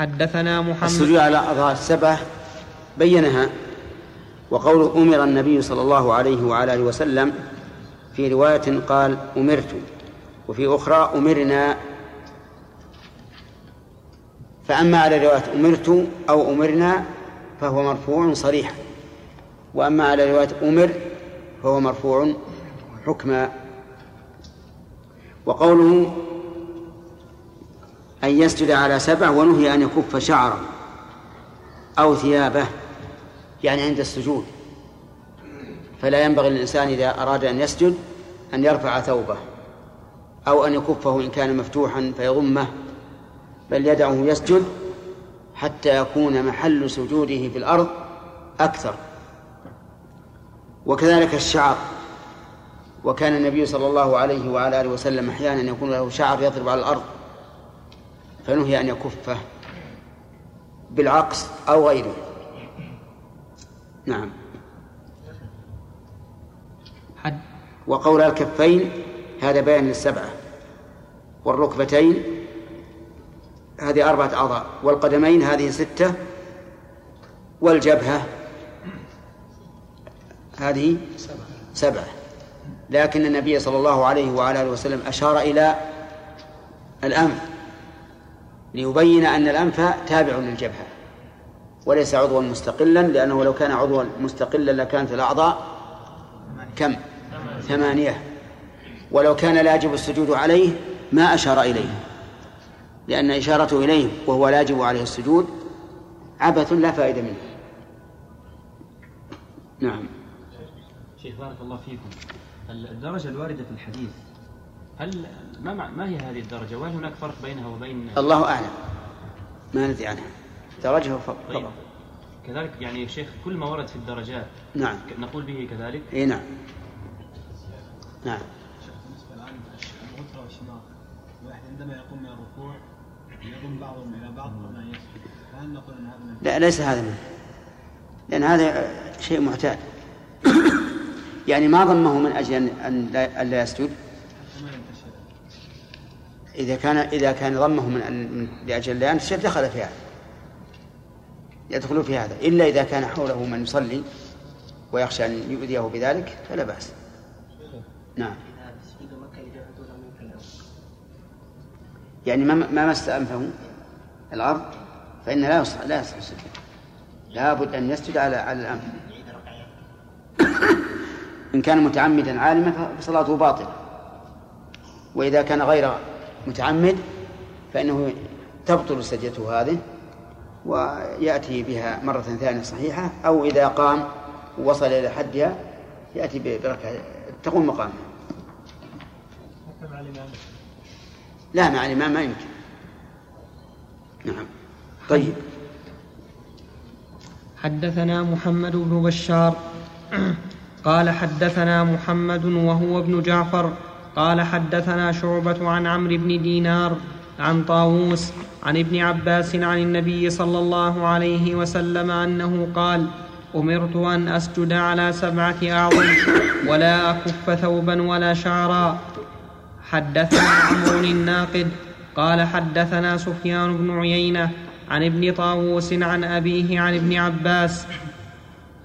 حدثنا محمد السجود على أظهار السبعة بينها وقوله أمر النبي صلى الله عليه وعلى آله وسلم في رواية قال أمرت وفي أخرى أمرنا. فأما على رواية أمرت أو أمرنا فهو مرفوع صريحا وأما على رواية أمر فهو مرفوع حكما. وقوله أن يسجد على سبع ونهي أن يكف شعره أو ثيابه يعني عند السجود. فلا ينبغي للإنسان إذا أراد أن يسجد أن يرفع ثوبه أو أن يكفه إن كان مفتوحا فيضمه بل يدعه يسجد حتى يكون محل سجوده في الأرض أكثر. وكذلك الشعر وكان النبي صلى الله عليه وعلى آله وسلم أحيانا يكون له شعر يضرب على الأرض فنهي أن يكفه بالعقص أو غيره. نعم. حد. وقول الكفين هذا بيان للسبعة. والركبتين هذه أربعة أعضاء. والقدمين هذه ستة. والجبهة هذه سبعة. لكن النبي صلى الله عليه وعلى آله وسلم أشار إلى الأنف. ليبين أن الأنف تابع للجبهة وليس عضوا مستقلا لأنه لو كان عضوا مستقلا لكانت الأعضاء كم؟ ثمانية. ولو كان لا يجب السجود عليه ما أشار إليه لأن إشارته إليه وهو لا يجب عليه السجود عبث لا فائدة منه. نعم. شيخ بارك الله فيكم. الدرجة الواردة في الحديث هل ما ما هي هذه الدرجة؟ وهل هناك فرق بينها وبين الله أعلم. ما ندري عنها. درجة فقط طيب. كذلك يعني شيخ كل ما ورد في الدرجات نعم. نقول به كذلك؟ اي نعم. نعم. الواحد عندما يقوم من الركوع يضم بعضهم إلى بعض ان يسجد. فهل نقول أن هذا لا ليس هذا منه لأن هذا شيء معتاد. يعني ما ضمه من أجل أن لا يسجد. إذا كان إذا كان ضمه من لأجل لا ينتشر دخل في هذا. يدخل في هذا. إلا إذا كان حوله من يصلي ويخشى أن يؤذيه بذلك فلا بأس. نعم. يعني ما ما مس أنفه الأرض فإن لا يصح لا يصح السجود. لابد أن يسجد على على الأنف. إن كان متعمدا عالما فصلاته باطلة. وإذا كان غير متعمد فإنه تبطل سجدته هذه ويأتي بها مرة ثانية صحيحة أو إذا قام ووصل إلى حدها يأتي بركعة تقوم مقامها. لا مع الإمام ما يمكن. نعم. طيب. حدثنا محمد بن بشار قال حدثنا محمد وهو ابن جعفر قال حدثنا شعبة عن عمرو بن دينار عن طاووس عن ابن عباس عن النبي صلى الله عليه وسلم أنه قال أمرت أن أسجد على سبعة أعظم ولا أكف ثوبا ولا شعرا. حدثنا عمرو الناقد قال حدثنا سفيان بن عيينة عن ابن طاووس عن أبيه عن ابن عباس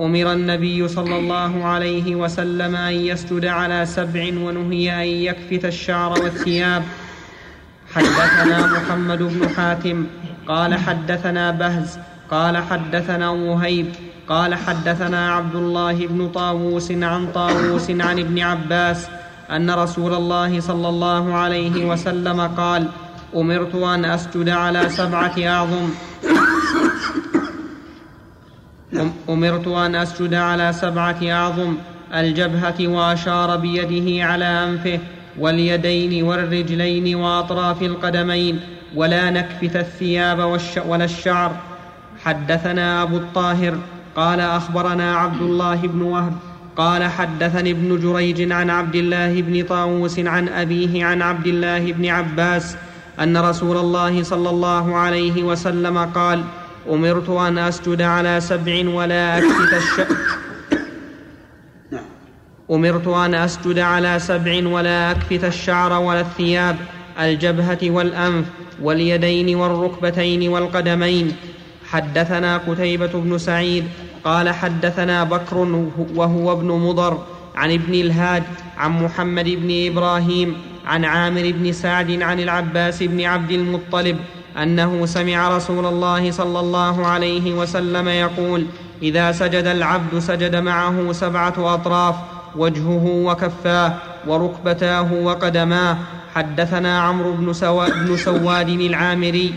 أمر النبي صلى الله عليه وسلم أن يسجد على سبع ونهي أن يكفت الشعر والثياب. حدثنا محمد بن حاتم قال حدثنا بهز قال حدثنا وهيب قال حدثنا عبد الله بن طاووس عن طاووس عن ابن عباس أن رسول الله صلى الله عليه وسلم قال أمرت أن أسجد على سبعة أعظم. أمرت أن أسجد على سبعة أعظم الجبهة وأشار بيده على أنفه واليدين والرجلين وأطراف القدمين ولا نكفت الثياب والش ولا الشعر. حدثنا أبو الطاهر قال أخبرنا عبد الله بن وهب قال حدثني ابن جريج عن عبد الله بن طاووس عن أبيه عن عبد الله بن عباس أن رسول الله صلى الله عليه وسلم قال أمرت أن أسجد على سبع ولا أكفت الش... أمرت أن أسجد على سبع ولا أكفت الشعر ولا الثياب الجبهة والأنف واليدين والركبتين والقدمين. حدثنا قتيبة بن سعيد قال حدثنا بكر وهو ابن مضر عن ابن الهاد عن محمد بن إبراهيم عن عامر بن سعد عن العباس بن عبد المطلب أنه سمع رسول الله صلى الله عليه وسلم يقول إذا سجد العبد سجد معه سبعة أطراف وجهه وكفاه وركبتاه وقدماه. حدثنا عمرو بن, سوا بن سواد العامري.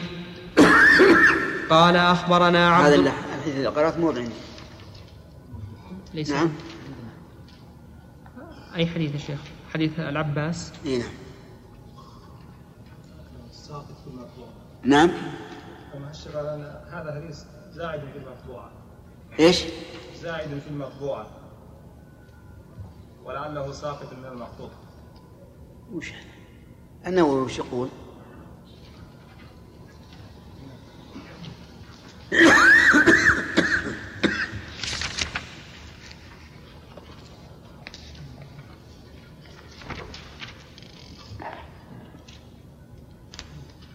قال أخبرنا عبد هذا الحديث اللي قرأت مو عندي. ليس. نعم. أي حديث يا شيخ؟ حديث العباس؟ إي نعم. نعم. هذا حديث زائد في المطبوعة. إيش؟ زائد في المطبوعة. ولعله ساقط من المخطوط وش النووي وش يقول؟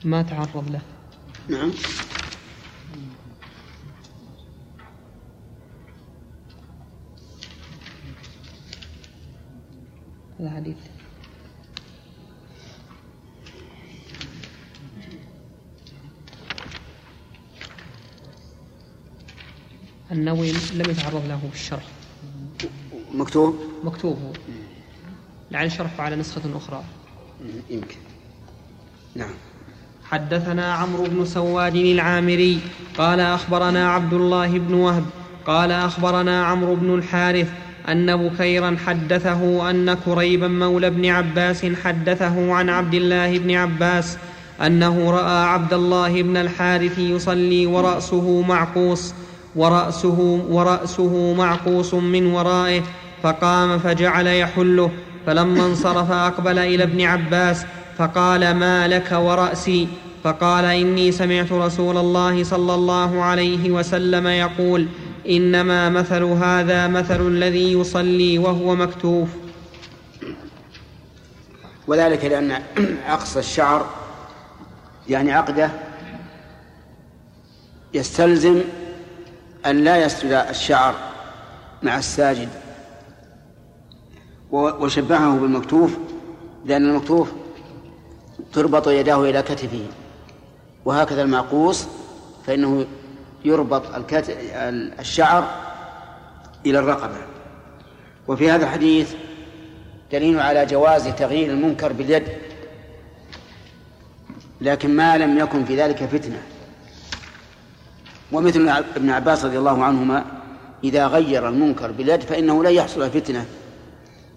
ما تعرض له. نعم. هذا حديث. النووي لم يتعرض له في الشرح مكتوب؟ مكتوب هو. لعل شرحه على نسخة أخرى. يمكن. نعم. حدثنا عمرو بن سواد العامري قال أخبرنا عبد الله بن وهب قال أخبرنا عمرو بن الحارث أن بكيرا حدثه أن كريبا مولى ابن عباس حدثه عن عبد الله بن عباس أنه رأى عبد الله بن الحارث يصلي ورأسه معقوس ورأسه ورأسه معقوس من ورائه فقام فجعل يحله فلما انصرف أقبل إلى ابن عباس فقال ما لك ورأسي؟ فقال إني سمعت رسول الله صلى الله عليه وسلم يقول إنما مثل هذا مثل الذي يصلي وهو مكتوف. وذلك لأن عقص الشعر يعني عقده يستلزم أن لا يسجد الشعر مع الساجد وشبهه بالمكتوف لأن المكتوف تربط يداه إلى كتفه. وهكذا المعقوس فإنه يربط. الشعر إلى الرقبة. وفي هذا الحديث دليل على جواز تغيير المنكر باليد. لكن ما لم يكن في ذلك فتنة. ومثل ابن عباس رضي الله عنهما إذا غير المنكر باليد فإنه لا يحصل فتنة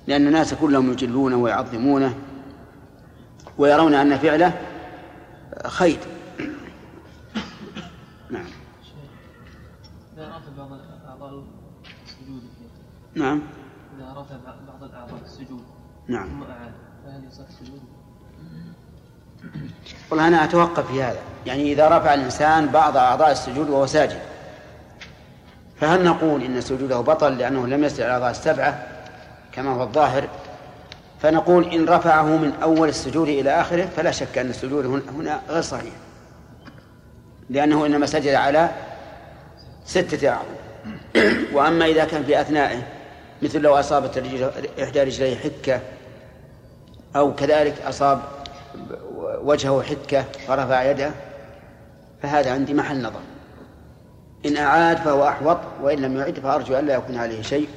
لأن الناس كلهم يجلونه ويعظمونه. ويرون أن فعله خير. نعم. إذا رفع بعض الأعضاء السجود نعم. إذا رفع بعض الأعضاء السجود نعم. ثم أعاد فهل يصح السجود؟ والله أنا أتوقف في هذا. يعني إذا رفع الإنسان بعض أعضاء السجود وهو ساجد فهل نقول إن سجوده بطل لأنه لم يسجد الأعضاء السبعة كما هو الظاهر؟ فنقول إن رفعه من أول السجود إلى آخره فلا شك أن السجود هنا- غير صحيح. لأنه إنما سجد على ستة أعضاء. وأما إذا كان في أثنائه مثل لو أصابت إحدى رجليه حكة أو كذلك أصاب وجهه حكة فرفع يده فهذا عندي محل نظر. إن أعاد فهو أحوط وإن لم يعد فأرجو أن لا يكون عليه شيء.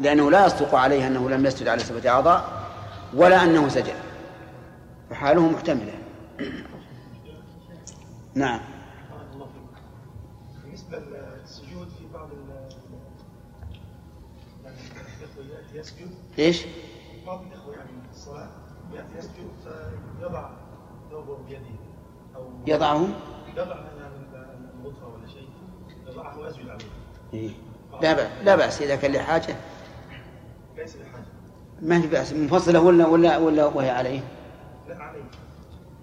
لأنه لا يصدق عليه أنه لم يسجد على سبعة أعضاء ولا أنه سجد. فحاله محتملة. نعم. بالنسبة للسجود في بعض يعني الإخوة يسجد. إيش؟ بعض الإخوة يعني الصلاة يأتي يسجد فيضع ثوبه بيده أو يضعه يضع الغطرة ولا شيء يضعه ويسجد عليه. إيه. لا بأس لا بأس إذا كان لحاجة ليس بحاجة ما في بأس منفصلة ولا ولا ولا وهي عليه؟ لا عليه.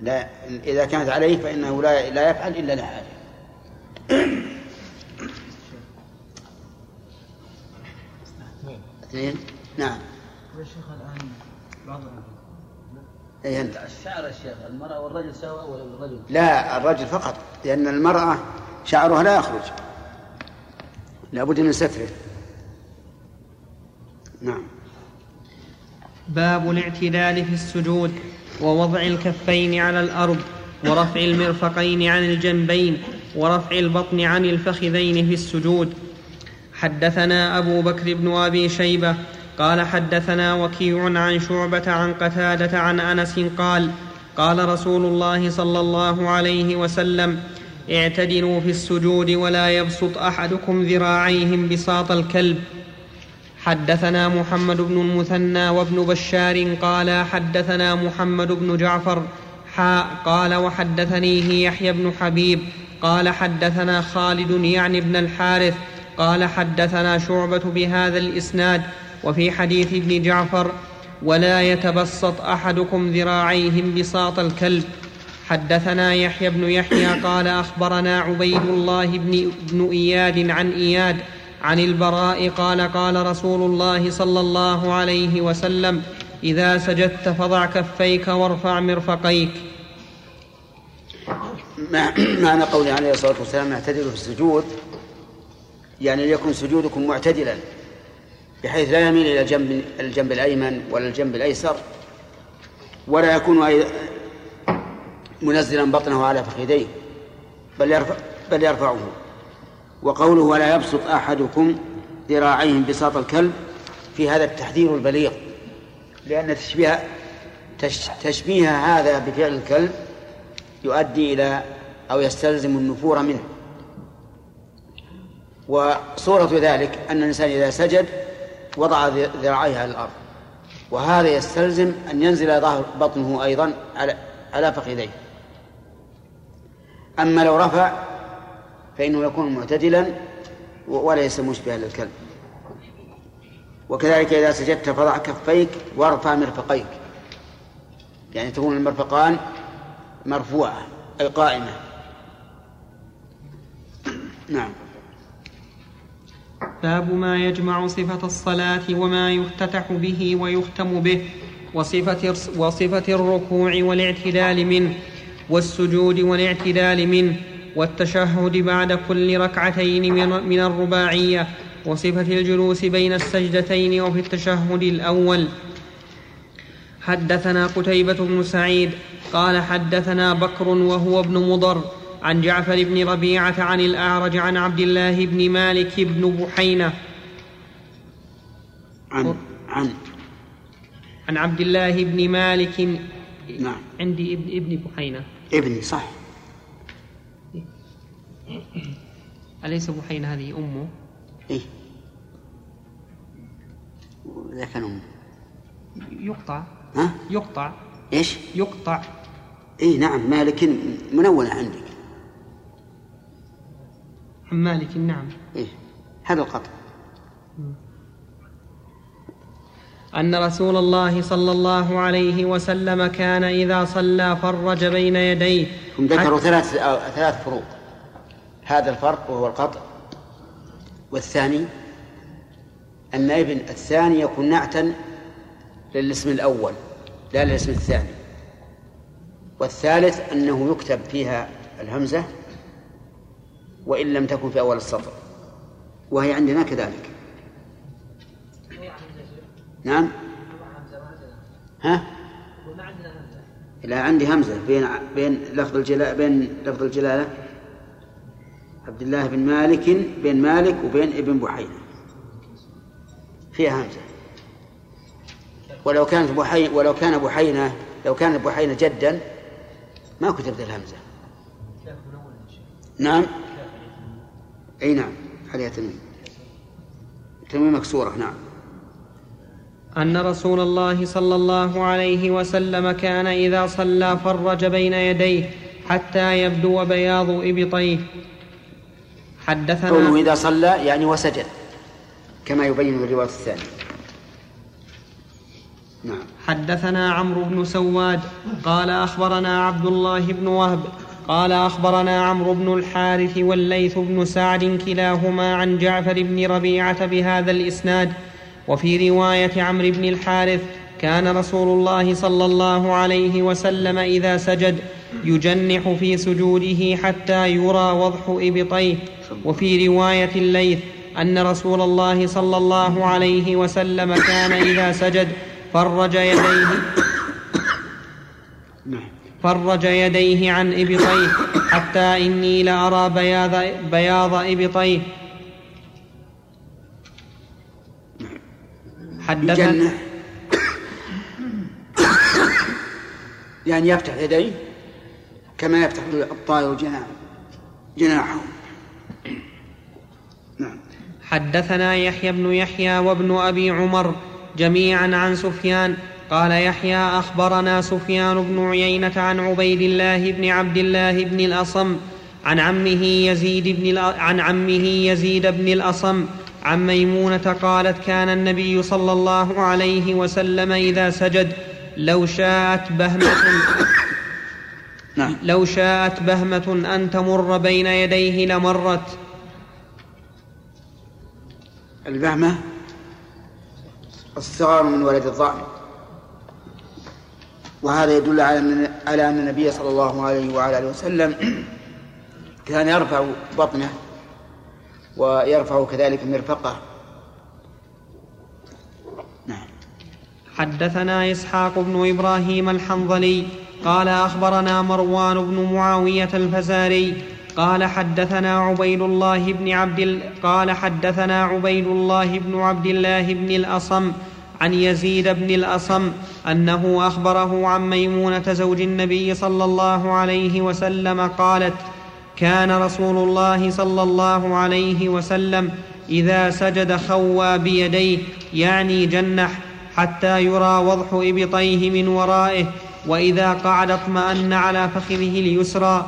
لا إذا كانت عليه فإنه لا لا يفعل إلا لحاجة اثنين نعم. يا شيخ الآن بعض الشعر يا شيخ المرأة والرجل سواء ولا الرجل؟ لا الرجل فقط لأن المرأة شعرها لا يخرج. لابد من ستره. نعم. باب الاعتدال في السجود ووضع الكفين على الأرض ورفع المرفقين عن الجنبين ورفع البطن عن الفخذين في السجود. حدثنا أبو بكر بن أبي شيبة قال حدثنا وكيع عن شعبة عن قتادة عن أنس قال قال رسول الله صلى الله عليه وسلم اعتدلوا في السجود ولا يبسط أحدكم ذراعيهم بساط الكلب. حدثنا محمد بن المثنى وابن بشار قال حدثنا محمد بن جعفر حاء قال وحدثنيه يحيى بن حبيب قال حدثنا خالد يعني ابن الحارث قال حدثنا شعبة بهذا الإسناد وفي حديث ابن جعفر ولا يتبسط أحدكم ذراعيهم بساط الكلب. حدثنا يحيى بن يحيى قال أخبرنا عبيد الله بن, بن إياد عن إياد عن البراء قال قال رسول الله صلى الله عليه وسلم إذا سجدت فضع كفيك وارفع مرفقيك. معنى قوله عليه الصلاة والسلام اعتدلوا في السجود يعني ليكن سجودكم معتدلا بحيث لا يميل إلى جنب الجنب الأيمن ولا الجنب الأيسر ولا يكون منزلا بطنه على فخذيه بل يرفع بل يرفعه. وقوله ولا يبسط أحدكم ذراعيه بساط الكلب في هذا التحذير البليغ لأن تشبيه تشبيه هذا بفعل الكلب يؤدي إلى أو يستلزم النفور منه. وصورة ذلك أن الإنسان إذا سجد وضع ذراعيه على الأرض وهذا يستلزم أن ينزل ظهر بطنه أيضا على على فخذيه. أما لو رفع فإنه يكون معتدلا وليس مشبها للكلب. وكذلك إذا سجدت فضع كفيك وارفع مرفقيك. يعني تكون المرفقان مرفوعة أي قائمة. نعم. باب ما يجمع صفة الصلاة وما يفتتح به ويختم به وصفة, وصفة الركوع والاعتدال منه والسجود والاعتدال منه. والتشهد بعد كل ركعتين من الرباعية وصفة الجلوس بين السجدتين وفي التشهد الأول. حدثنا قتيبة بن سعيد قال حدثنا بكر وهو ابن مضر عن جعفر بن ربيعة عن الأعرج عن عبد الله بن مالك بن بحينة. عن عن عن عبد الله بن مالك نعم. عندي ابن ابن بحينة. ابني صح. أليس بحين هذه أمه؟ إيه. إذا كان أمه يقطع. ها؟ يقطع. إيش؟ يقطع. إيه نعم. مالك منونة عندك. عن مالك نعم. إيه. هذا القطع. أن رسول الله صلى الله عليه وسلم كان إذا صلى فرج بين يديه. هم ذكروا ثلاث ثلاث فروق. هذا الفرق وهو القطع. والثاني أن ابن الثاني يكون نعتا للاسم الأول لا للاسم الثاني. والثالث أنه يكتب فيها الهمزة وإن لم تكن في أول السطر. وهي عندنا كذلك. نعم. ها؟ لا عندي همزة بين بين لفظ الجلالة بين لفظ الجلالة. عبد الله بن مالك بين مالك وبين ابن بحينة فيها همزة. ولو كانت بحي ولو كان بحينة لو كان بحينة جدا ما كتبت الهمزة. نعم. أي نعم. عليها تنوين تنوين مكسورة نعم. أن رسول الله صلى الله عليه وسلم كان إذا صلى فرج بين يديه حتى يبدو بياض إبطيه. حدثنا قوله إذا صلى يعني وسجد كما يبين الرواية الثانية. نعم. حدثنا عمرو بن سواد قال أخبرنا عبد الله بن وهب قال أخبرنا عمرو بن الحارث والليث بن سعد كلاهما عن جعفر بن ربيعة بهذا الإسناد. وفي رواية عمرو بن الحارث كان رسول الله صلى الله عليه وسلم إذا سجد يجنح في سجوده حتى يرى وضح إبطيه. وفي رواية الليث أن رسول الله صلى الله عليه وسلم كان إذا سجد فرج يديه فرج يديه عن إبطيه حتى إني لأرى بياض, بياض إبطيه. حدثنا يعني يفتح يديه كما يفتح الطائر جناح جناحه نعم حدثنا يحيى بن يحيى وابن أبي عمر جميعا عن سفيان قال يحيى أخبرنا سفيان بن عيينة عن عبيد الله بن عبد الله بن الأصم عن عمه يزيد بن عن عمه يزيد بن الأصم عن ميمونة قالت كان النبي صلى الله عليه وسلم إذا سجد لو شاءت بهمة نعم. لو شاءت بهمة أن تمر بين يديه لمرت. البهمة الصغار من ولد الضأن. وهذا يدل على أن على أن النبي صلى الله عليه وعلى آله وسلم كان يرفع بطنه ويرفع كذلك مرفقه. نعم. حدثنا إسحاق بن إبراهيم الحنظلي قال أخبرنا مروان بن معاوية الفزاري قال حدثنا عبيد الله بن عبد ال... قال حدثنا عبيد الله بن عبد الله بن الأصم عن يزيد بن الأصم أنه أخبره عن ميمونة زوج النبي صلى الله عليه وسلم قالت كان رسول الله صلى الله عليه وسلم إذا سجد خوى بيديه يعني جنح حتى يرى وضح إبطيه من ورائه وإذا قعد اطمأن على فخذه اليسرى.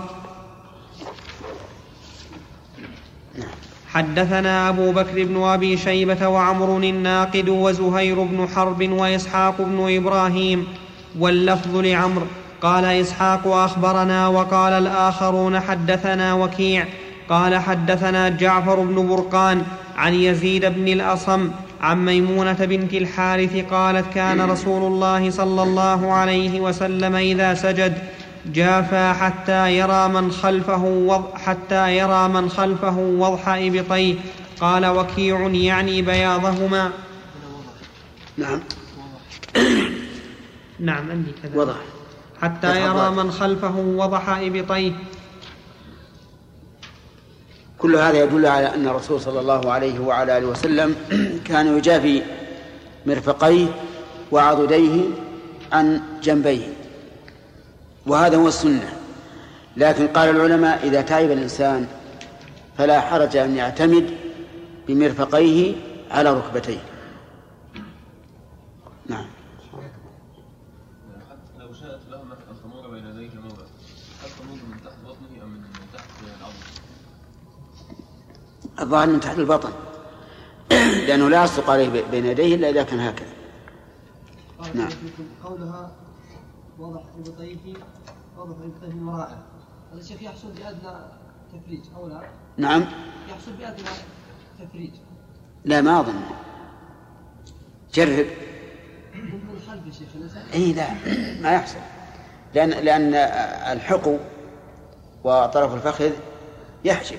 حدثنا أبو بكر بن أبي شيبة وعمر الناقد وزهير بن حرب وإسحاق بن إبراهيم واللفظ لعمر. قال إسحاق أخبرنا وقال الآخرون حدثنا وكيع. قال حدثنا جعفر بن برقان عن يزيد بن الأصم عن ميمونة بنت الحارث قالت كان رسول الله صلى الله عليه وسلم إذا سجد جافى حتى يرى من خلفه وضح حتى يرى من خلفه وضح إبطيه. قال وكيع يعني بياضهما. نعم. نعم عندي كذا. وضح. حتى يرى من خلفه وضح إبطيه. كل هذا يدل على أن الرسول صلى الله عليه وعلى آله وسلم كان يجافي مرفقيه وعضديه عن جنبيه. وهذا هو السنة. لكن قال العلماء إذا تعب الإنسان فلا حرج أن يعتمد بمرفقيه على ركبتيه. نعم. لو شاءت تمر بين يديه من تحت بطنه أم من تحت العظم؟ الظاهر من تحت البطن. لأنه لا يصدق عليه بين يديه إلا إذا كان هكذا. نعم. قولها وضح ابطيه وضح ابطيه من ورائه هذا الشيخ يحصل بأدنى تفريج أو لا؟ نعم. يحصل بأدنى تفريج. لا ما أظن. جرب. من يا شيخ إي لا. ما يحصل. لأن لأن الحقو وطرف الفخذ يحجب.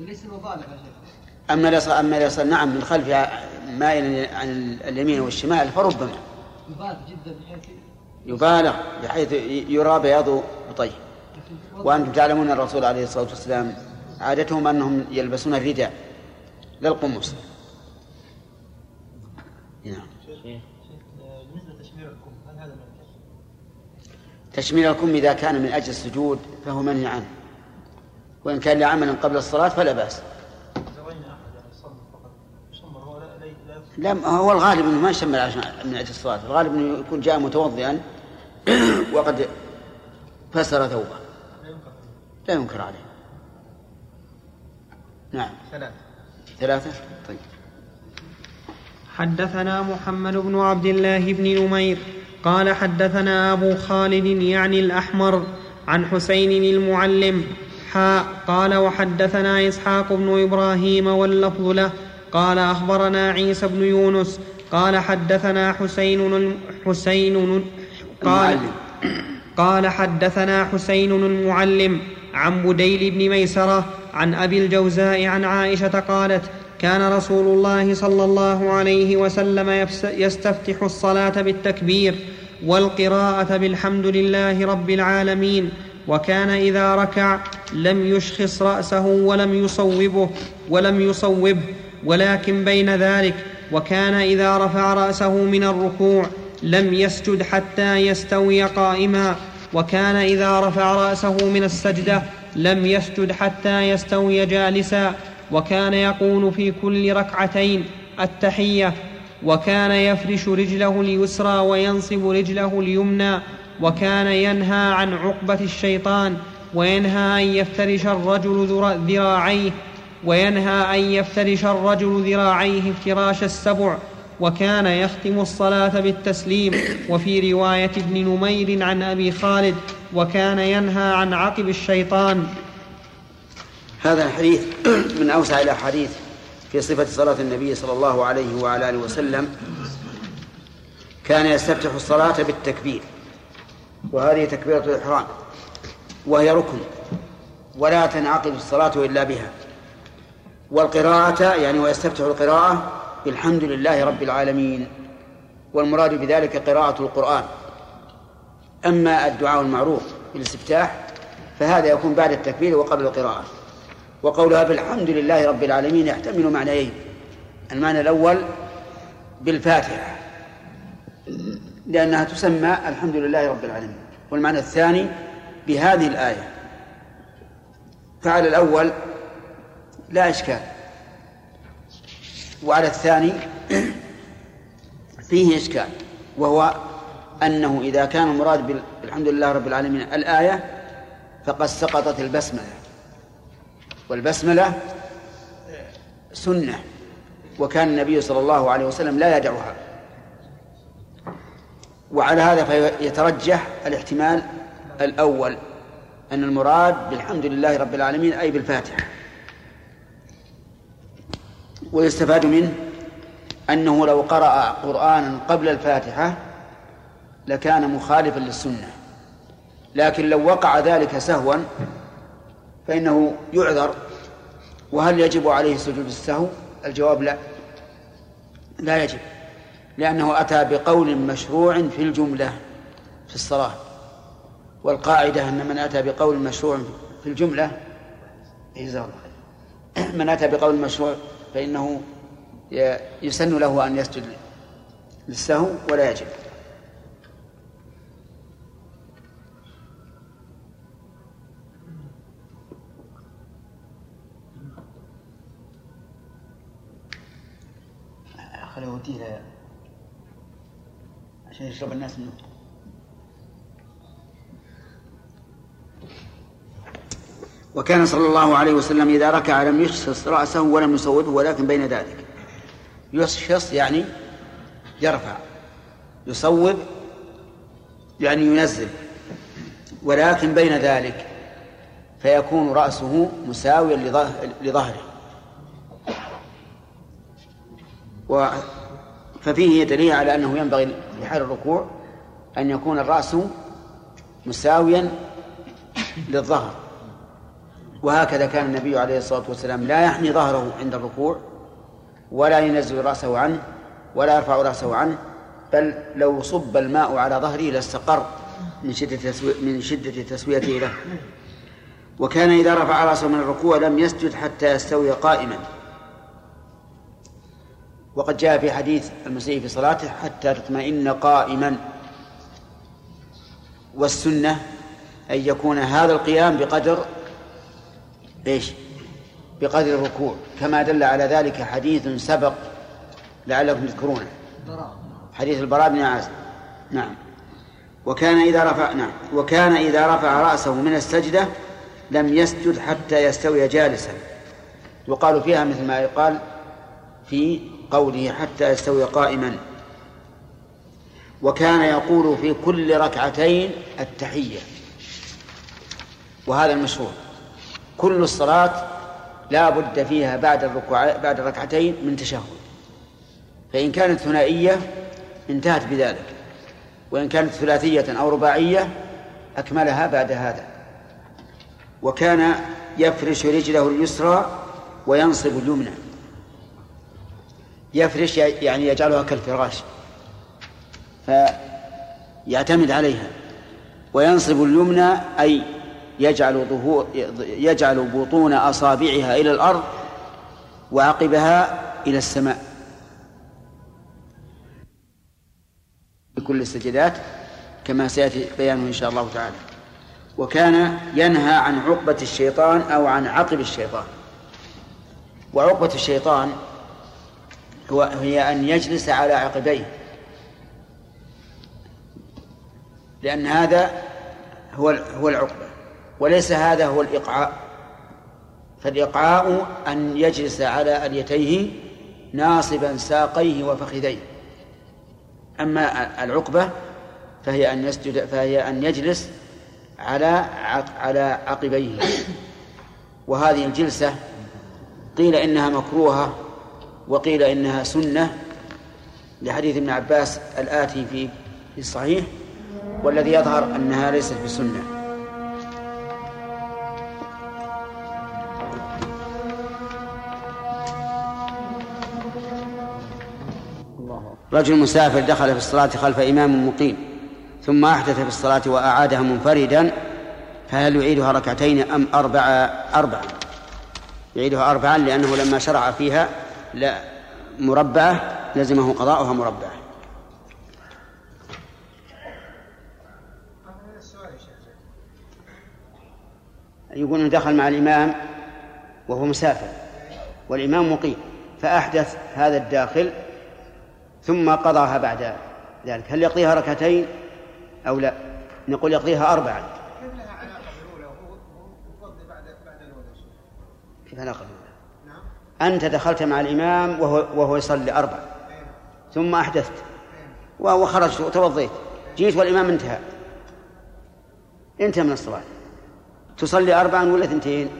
وليس شيخ. أما اليسار أما اليسار نعم من خلف مائلا عن اليمين والشمال فربما. يبالغ جدا بحيث يبالغ بحيث يرى بياض بطيه وأنتم تعلمون الرسول عليه الصلاة والسلام عادتهم أنهم يلبسون الرداء لا القمص نعم. لتشمير الكم إذا كان من أجل السجود فهو منهي عنه. وإن كان لعمل قبل الصلاة فلا بأس. لا هو الغالب أنه ما يشمل من أجل الصلاة. الغالب أنه يكون جاء متوضئا وقد فسر ثوبه. لا ينكر لا ينكر عليه. نعم. ثلاث ثلاثة؟ طيب. حدثنا محمد بن عبد الله بن نمير قال حدثنا أبو خالد يعني الأحمر عن حسين المعلم. حاء قال وحدثنا إسحاق بن إبراهيم واللفظ له. قال أخبرنا عيسى بن يونس. قال حدثنا حسين حسين قال. قال حدثنا حسين المعلم عن بديل بن ميسرة عن أبي الجوزاء عن عائشة قالت كان رسول الله صلى الله عليه وسلم يستفتح الصلاة بالتكبير والقراءة بالحمد لله رب العالمين وكان إذا ركع لم يشخص رأسه ولم يصوبه ولم يصوبه ولكن بين ذلك وكان إذا رفع رأسه من الركوع لم يسجد حتى يستوي قائما وكان إذا رفع رأسه من السجدة لم يسجد حتى يستوي جالسا وكان يقول في كل ركعتين التحية وكان يفرش رجله اليسرى وينصب رجله اليمنى وكان ينهى عن عقبة الشيطان وينهى أن يفترش الرجل ذرا- ذراعيه وينهى أن يفترش الرجل ذراعيه افتراش السبع وكان يختم الصلاة بالتسليم. وفي رواية ابن نمير عن أبي خالد وكان ينهى عن عقب الشيطان. هذا الحديث من أوسع الأحاديث في صفة صلاة النبي صلى الله عليه وعلى آله وسلم. كان يستفتح الصلاة بالتكبير وهذه تكبيرة الإحرام وهي ركن ولا تنعقد الصلاة إلا بها. والقراءة يعني ويستفتح القراءة بالحمد لله رب العالمين والمراد بذلك قراءة القرآن. أما الدعاء المعروف بالاستفتاح فهذا يكون بعد التكبير وقبل القراءة. وقولها بالحمد لله رب العالمين يحتمل معنيين. المعنى الأول بالفاتحة لأنها تسمى الحمد لله رب العالمين. والمعنى الثاني بهذه الآية. فعلى الأول لا إشكال. وعلى الثاني فيه إشكال وهو أنه إذا كان المراد بالحمد لله رب العالمين الآية فقد سقطت البسملة والبسملة سنة وكان النبي صلى الله عليه وسلم لا يدعها وعلى هذا فيترجح الاحتمال الأول أن المراد بالحمد لله رب العالمين أي بالفاتحة. ويستفاد منه أنه لو قرأ قرآنا قبل الفاتحة لكان مخالفا للسنة. لكن لو وقع ذلك سهوا فإنه يعذر. وهل يجب عليه سجود السهو الجواب لا. لا يجب. لأنه أتى بقول مشروع في الجملة في الصلاة. والقاعدة أن من أتى بقول مشروع في الجملة الله من أتى بقول مشروع فإنه يسن له أن يسجد للسهو ولا يجب. أوديه له عشان يشرب الناس منه. وكان صلى الله عليه وسلم إذا ركع لم يشخص رأسه ولم يصوبه ولكن بين ذلك. يشخص يعني يرفع يصوب يعني ينزل ولكن بين ذلك فيكون رأسه مساويا لظهره. و ففيه دليل على أنه ينبغي في حال الركوع أن يكون الرأس مساويا للظهر. وهكذا كان النبي عليه الصلاة والسلام لا يحني ظهره عند الركوع ولا ينزل رأسه عنه ولا يرفع رأسه عنه بل لو صب الماء على ظهره لاستقر من شدة من شدة تسويته له. وكان إذا رفع رأسه من الركوع لم يسجد حتى يستوي قائما. وقد جاء في حديث المسيء في صلاته حتى تطمئن قائما. والسنة أن يكون هذا القيام بقدر إيش؟ بقدر الركوع. كما دل على ذلك حديث سبق لعلكم تذكرونه. حديث البراء بن عازب. نعم. وكان إذا رفع نعم. وكان إذا رفع رأسه من السجدة لم يسجد حتى يستوي جالسا. يقال فيها مثل ما يقال في قوله حتى يستوي قائما. وكان يقول في كل ركعتين التحية. وهذا المشهور. كل الصلاة لا بد فيها بعد الركوع بعد الركعتين من تشهد. فإن كانت ثنائية انتهت بذلك وإن كانت ثلاثية أو رباعية أكملها بعد هذا. وكان يفرش رجله اليسرى وينصب اليمنى. يفرش يعني يجعلها كالفراش. فيعتمد عليها. وينصب اليمنى أي يجعل ظهور يجعل بطون أصابعها إلى الأرض وعقبها إلى السماء. في كل السجدات كما سيأتي بيانه إن شاء الله تعالى. وكان ينهى عن عقبة الشيطان أو عن عقب الشيطان. وعقبة الشيطان هو هي أن يجلس على عقبيه. لأن هذا هو هو العقبة. وليس هذا هو الإقعاء. فالإقعاء أن يجلس على أليتيه ناصبا ساقيه وفخذيه. أما العقبة فهي أن يسجد فهي أن يجلس على على عقبيه. وهذه الجلسة قيل إنها مكروهة وقيل إنها سنة لحديث ابن عباس الآتي في في الصحيح والذي يظهر أنها ليست بسنة. رجل مسافر دخل في الصلاة خلف إمام مقيم ثم أحدث في الصلاة وأعادها منفردا فهل يعيدها ركعتين أم أربع أربع؟ يعيدها أربعا لأنه لما شرع فيها لا مربعة لزمه قضاؤها مربعة. يقول دخل مع الإمام وهو مسافر والإمام مقيم فأحدث هذا الداخل ثم قضاها بعد ذلك. هل يقضيها ركعتين أو لا؟ نقول يقضيها اربعا. كيف علاقه أنت دخلت مع الإمام وهو وهو يصلي أربع ثم أحدثت. وخرجت وتوضيت. جيت والإمام انتهى. انتهى من الصلاة. تصلي أربعا ولا اثنتين؟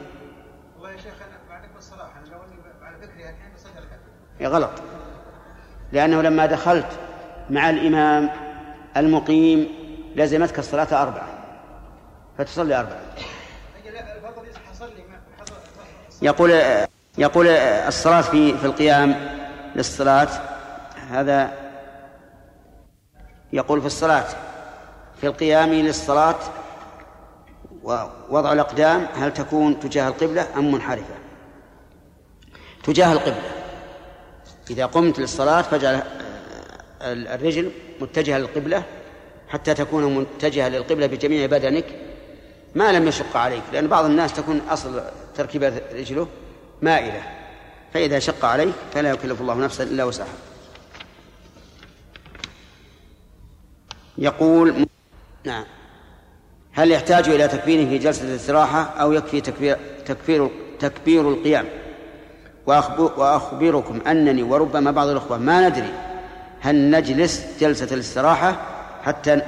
والله يا شيخ أنا بعدك بالصلاة. أنا لو أني بعد ذكري الحين بصلي ركعتين. يا غلط. لأنه لما دخلت مع الإمام المقيم لزمتك الصلاة أربعة. فتصلي أربعة. يقول يقول الصلاة في في القيام للصلاة. هذا يقول في الصلاة. في القيام للصلاة ووضع الأقدام هل تكون تجاه القبلة أم منحرفة؟ تجاه القبلة. إذا قمت للصلاة فاجعل الرجل متجهة للقبلة حتى تكون متجهة للقبلة بجميع بدنك ما لم يشق عليك لأن بعض الناس تكون أصل تركيبة رجله مائلة فإذا شق عليك فلا يكلف الله نفسا إلا وسعها. يقول نعم. هل يحتاج إلى تكبير في جلسة الاستراحة أو يكفي تكبير تكبير تكبير القيام؟ وأخبركم أنني وربما بعض الأخوة ما ندري هل نجلس جلسة الاستراحة حتى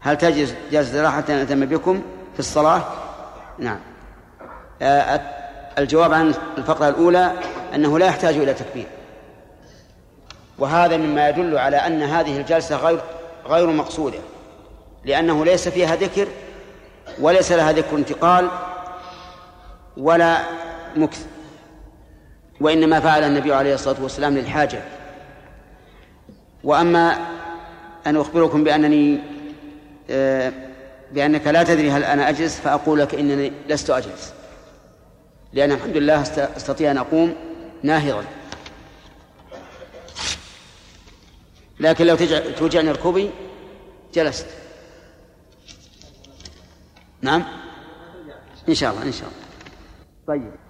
هل تجلس جلسة الاستراحة حتى نأتم بكم في الصلاة؟ نعم. آه، الجواب عن الفقرة الأولى أنه لا يحتاج إلى تكبير. وهذا مما يدل على أن هذه الجلسة غير غير مقصودة لأنه ليس فيها ذكر وليس لها ذكر انتقال ولا مكث وإنما فعل النبي عليه الصلاة والسلام للحاجة. وأما أن أخبركم بأنني آه، بأنك لا تدري هل أنا أجلس فأقول لك إنني لست أجلس. لأن الحمد لله أستطيع أن أقوم ناهضا. لكن لو توجعني ركوبي جلست. نعم؟ إن شاء الله إن شاء الله. طيب.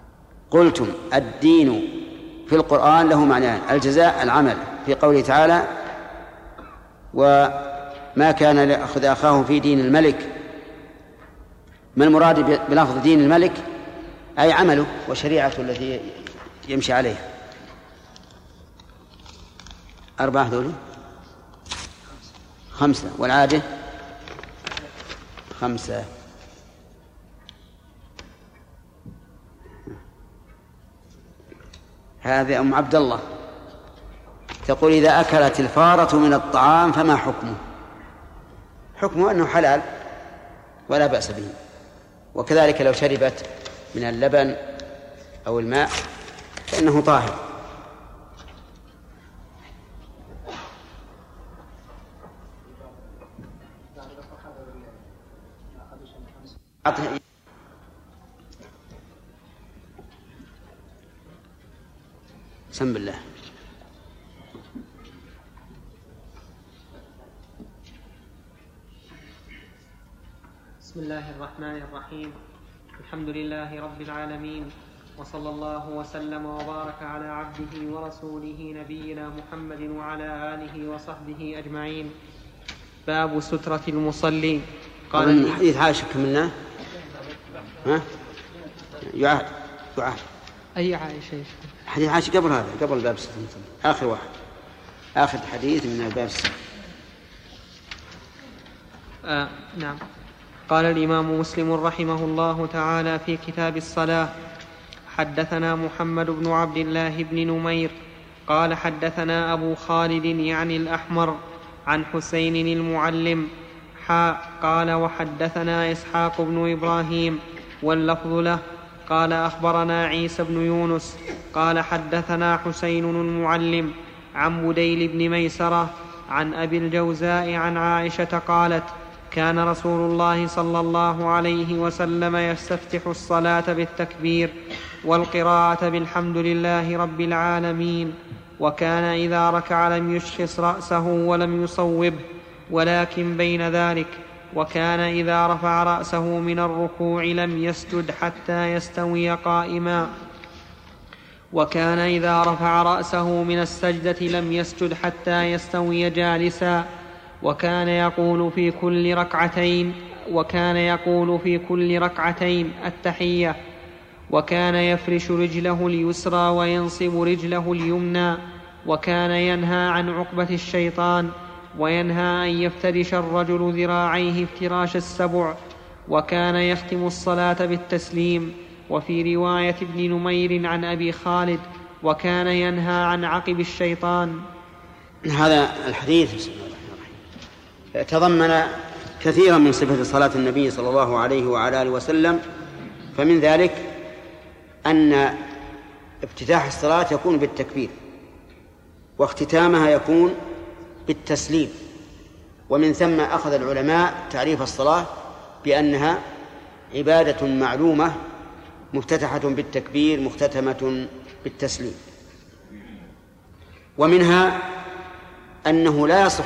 قلتم الدين في القرآن له معنيان الجزاء العمل في قوله تعالى وما كان لأخذ أخاه في دين الملك. ما المراد بلفظ دين الملك؟ أي عمله وشريعته التي يمشي عليها. أربعة ذولي خمسة. والعادة؟ خمسة. هذه أم عبد الله تقول إذا أكلت الفارة من الطعام فما حكمه؟ حكمه أنه حلال ولا بأس به. وكذلك لو شربت من اللبن أو الماء فإنه طاهر. سم بالله بسم الله الرحمن الرحيم. الحمد لله رب العالمين وصلى الله وسلم وبارك على عبده ورسوله نبينا محمد وعلى آله وصحبه أجمعين. باب سترة المصلي قال حديث عائشة كملناه ها؟ يعاد يعاد. أي عائشة؟ حديث عائشة قبل هذا قبل باب ستة آخر واحد. آخر حديث من الباب الستة آه نعم. قال الإمام مسلم رحمه الله تعالى في كتاب الصلاة حدثنا محمد بن عبد الله بن نمير قال حدثنا أبو خالد يعني الأحمر عن حسين المعلم قال وحدثنا إسحاق بن إبراهيم واللفظ له قال أخبرنا عيسى بن يونس قال حدثنا حسين المعلم عن بديل بن ميسرة عن أبي الجوزاء عن عائشة قالت كان رسول الله صلى الله عليه وسلم يستفتح الصلاة بالتكبير والقراءة بالحمد لله رب العالمين وكان إذا ركع لم يشخص رأسه ولم يصوبه ولكن بين ذلك وكان إذا رفع رأسه من الركوع لم يسجد حتى يستوي قائما. وكان إذا رفع رأسه من السجدة لم يسجد حتى يستوي جالسا. وكان يقول في كل ركعتين وكان يقول في كل ركعتين التحية. وكان يفرش رجله اليسرى وينصب رجله اليمنى. وكان ينهى عن عقبة الشيطان. وينهى أن يفترش الرجل ذراعيه افتراش السبع وكان يختم الصلاة بالتسليم. وفي رواية ابن نمير عن أبي خالد وكان ينهى عن عقب الشيطان. هذا الحديث بسم الله الرحمن الرحيم تضمن كثيرا من صفة صلاة النبي صلى الله عليه وعلى آله وسلم. فمن ذلك أن افتتاح الصلاة يكون بالتكبير واختتامها يكون بالتسليم. ومن ثم أخذ العلماء تعريف الصلاة بأنها عبادة معلومة مفتتحة بالتكبير مختتمة بالتسليم. ومنها أنه لا يصح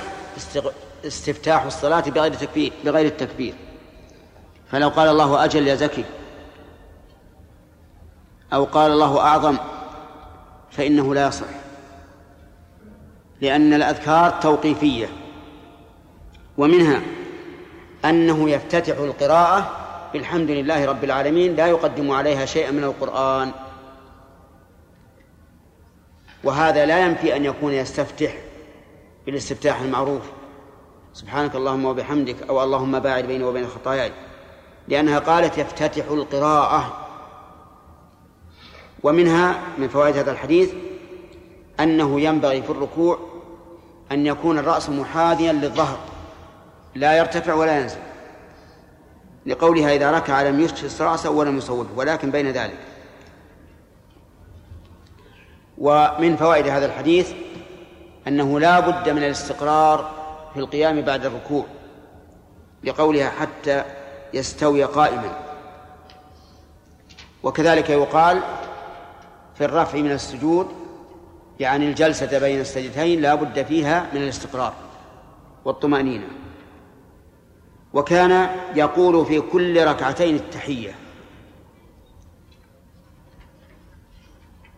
استفتاح الصلاة بغير تكبير بغير التكبير. فلو قال الله أجل يا زكي أو قال الله أعظم فإنه لا يصح. لأن الأذكار توقيفية. ومنها أنه يفتتح القراءة بالحمد لله رب العالمين لا يقدم عليها شيئا من القرآن. وهذا لا ينفي أن يكون يستفتح بالاستفتاح المعروف. سبحانك اللهم وبحمدك أو اللهم باعد بيني وبين خطاياي. لأنها قالت يفتتح القراءة. ومنها من فوائد هذا الحديث أنه ينبغي في الركوع أن يكون الرأس محاذيا للظهر لا يرتفع ولا ينزل. لقولها إذا ركع لم يشخص رأسه ولم يصوبه ولكن بين ذلك. ومن فوائد هذا الحديث أنه لا بد من الاستقرار في القيام بعد الركوع لقولها حتى يستوي قائما. وكذلك يقال في الرفع من السجود يعني الجلسة بين السجدتين لا بد فيها من الاستقرار والطمأنينة. وكان يقول في كل ركعتين التحية.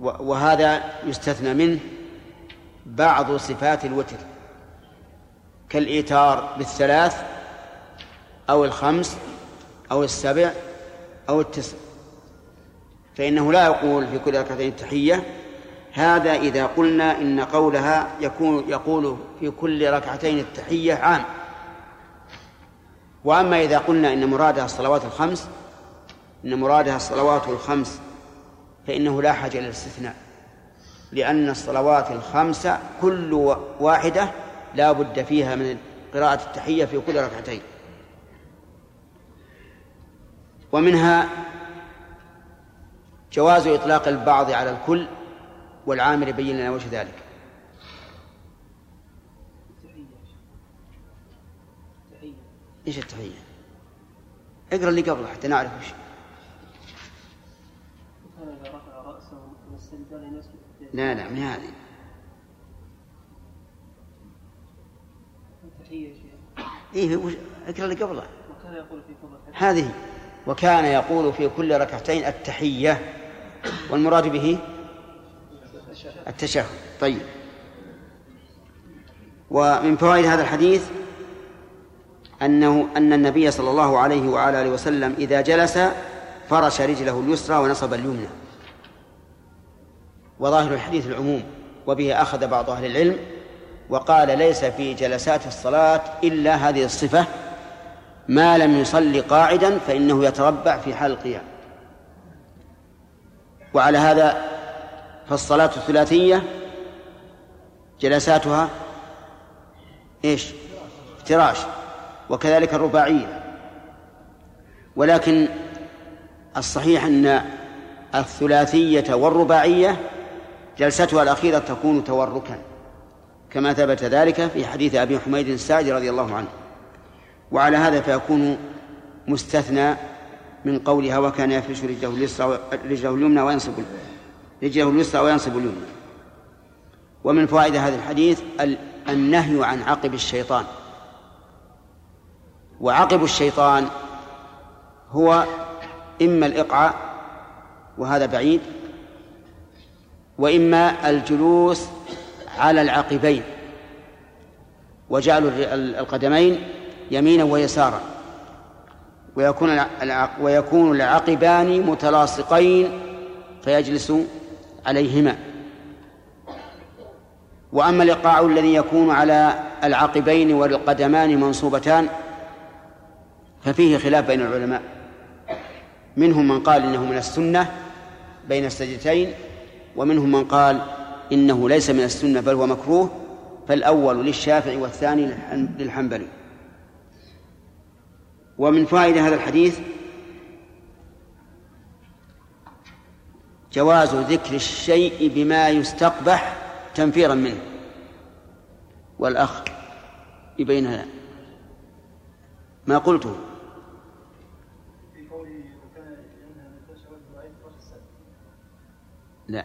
وهذا يستثنى منه بعض صفات الوتر. كالإيتار بالثلاث أو الخمس أو السبع أو التسع. فإنه لا يقول في كل ركعتين التحية هذا إذا قلنا إن قولها يكون يقول في كل ركعتين التحية عام. وأما إذا قلنا إن مرادها الصلوات الخمس إن مرادها الصلوات الخمس فإنه لا حاجة إلى الاستثناء لأن الصلوات الخمسة كل واحدة لا بد فيها من قراءة التحية في كل ركعتين. ومنها جواز إطلاق البعض على الكل والعامل يبين لنا وجه ذلك. إيش التحية؟ اقرأ اللي قبله حتى نعرف وش. لا لا من هذه. إيه وش- اقرأ اللي قبله. وكان يقول في فضل هذه. وكان يقول في كل ركعتين التحية والمراد به التشهد. طيب. ومن فوائد هذا الحديث أنه أن النبي صلى الله عليه وعلى آله وسلم إذا جلس فرش رجله اليسرى ونصب اليمنى. وظاهر الحديث العموم وبه أخذ بعض أهل العلم وقال ليس في جلسات الصلاة إلا هذه الصفة ما لم يصلي قاعدا فإنه يتربع في حال القيام. وعلى هذا فالصلاة الثلاثية جلساتها إيش؟ افتراش وكذلك الرباعية ولكن الصحيح أن الثلاثية والرباعية جلستها الأخيرة تكون توركا كما ثبت ذلك في حديث أبي حميد الساعدي رضي الله عنه وعلى هذا فيكون مستثنى من قولها وكان يفرش رجله اليسرى رجله اليمنى وينصب رجله اليسرى وينصب اليمنى. ومن فوائد هذا الحديث ال- النهي عن عقب الشيطان. وعقب الشيطان هو إما الإقعاء وهذا بعيد وإما الجلوس على العقبين. وجعل القدمين يمينا ويسارا. ويكون ويكون العقبان متلاصقين فيجلس عليهما. وأما الإيقاع الذي يكون على العقبين والقدمان منصوبتان ففيه خلاف بين العلماء. منهم من قال إنه من السنة بين السجدتين ومنهم من قال إنه ليس من السنة بل هو مكروه فالأول للشافعي والثاني للحن- للحنبلي. ومن فوائد هذا الحديث جواز ذكر الشيء بما يستقبح تنفيرا منه. والأخ يبين هذا ما قلته. لا.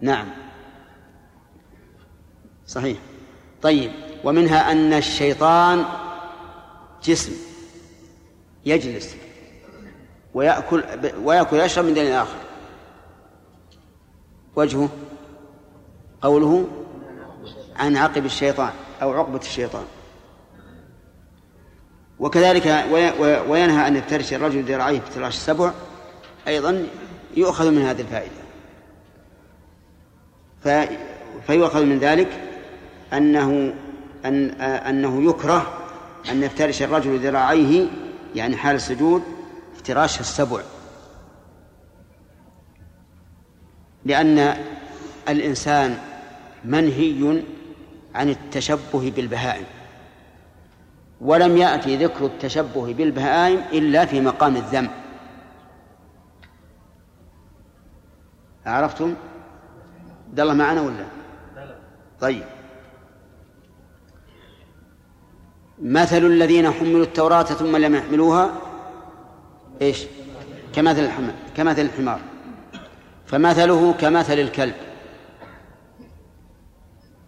نعم. صحيح. طيب. ومنها أن الشيطان جسم. يجلس ويأكل ويأكل يشرب من دين آخر. وجهه قوله عن عقب الشيطان أو عقبة الشيطان. وكذلك وي- وي- وينهى أن يفترش الرجل ذراعيه افتراش السبع أيضا يؤخذ من هذه الفائدة. فيؤخذ من ذلك أنه أن أنه يكره أن يفترش الرجل ذراعيه يعني حال السجود افتراش السبع. لأن الإنسان منهي عن التشبه بالبهائم. ولم يأتي ذكر التشبه بالبهائم إلا في مقام الذم. عرفتم؟ عبد الله معنا ولا؟ طيب. مثل الذين حملوا التوراة ثم لم يحملوها إيش؟ كمثل الحمار كمثل الحمار. فمثله كمثل الكلب.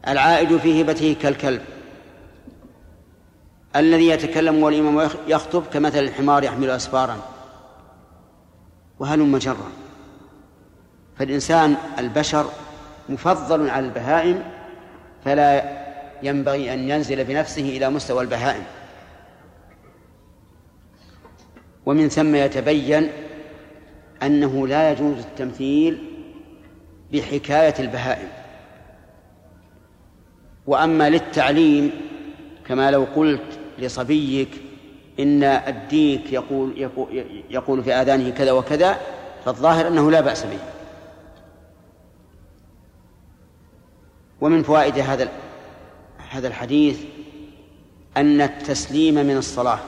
العائد في هبته كالكلب. الذي يتكلم والإمام يخطب كمثل الحمار يحمل أسفارا. وهلم جرا. فالإنسان البشر مفضل على البهائم فلا ينبغي أن ينزل بنفسه إلى مستوى البهائم. ومن ثم يتبين أنه لا يجوز التمثيل بحكاية البهائم. وأما للتعليم كما لو قلت لصبيك إن الديك يقول يقول, يقول في آذانه كذا وكذا فالظاهر أنه لا بأس به. ومن فوائد هذا هذا الحديث أن التسليم من الصلاة.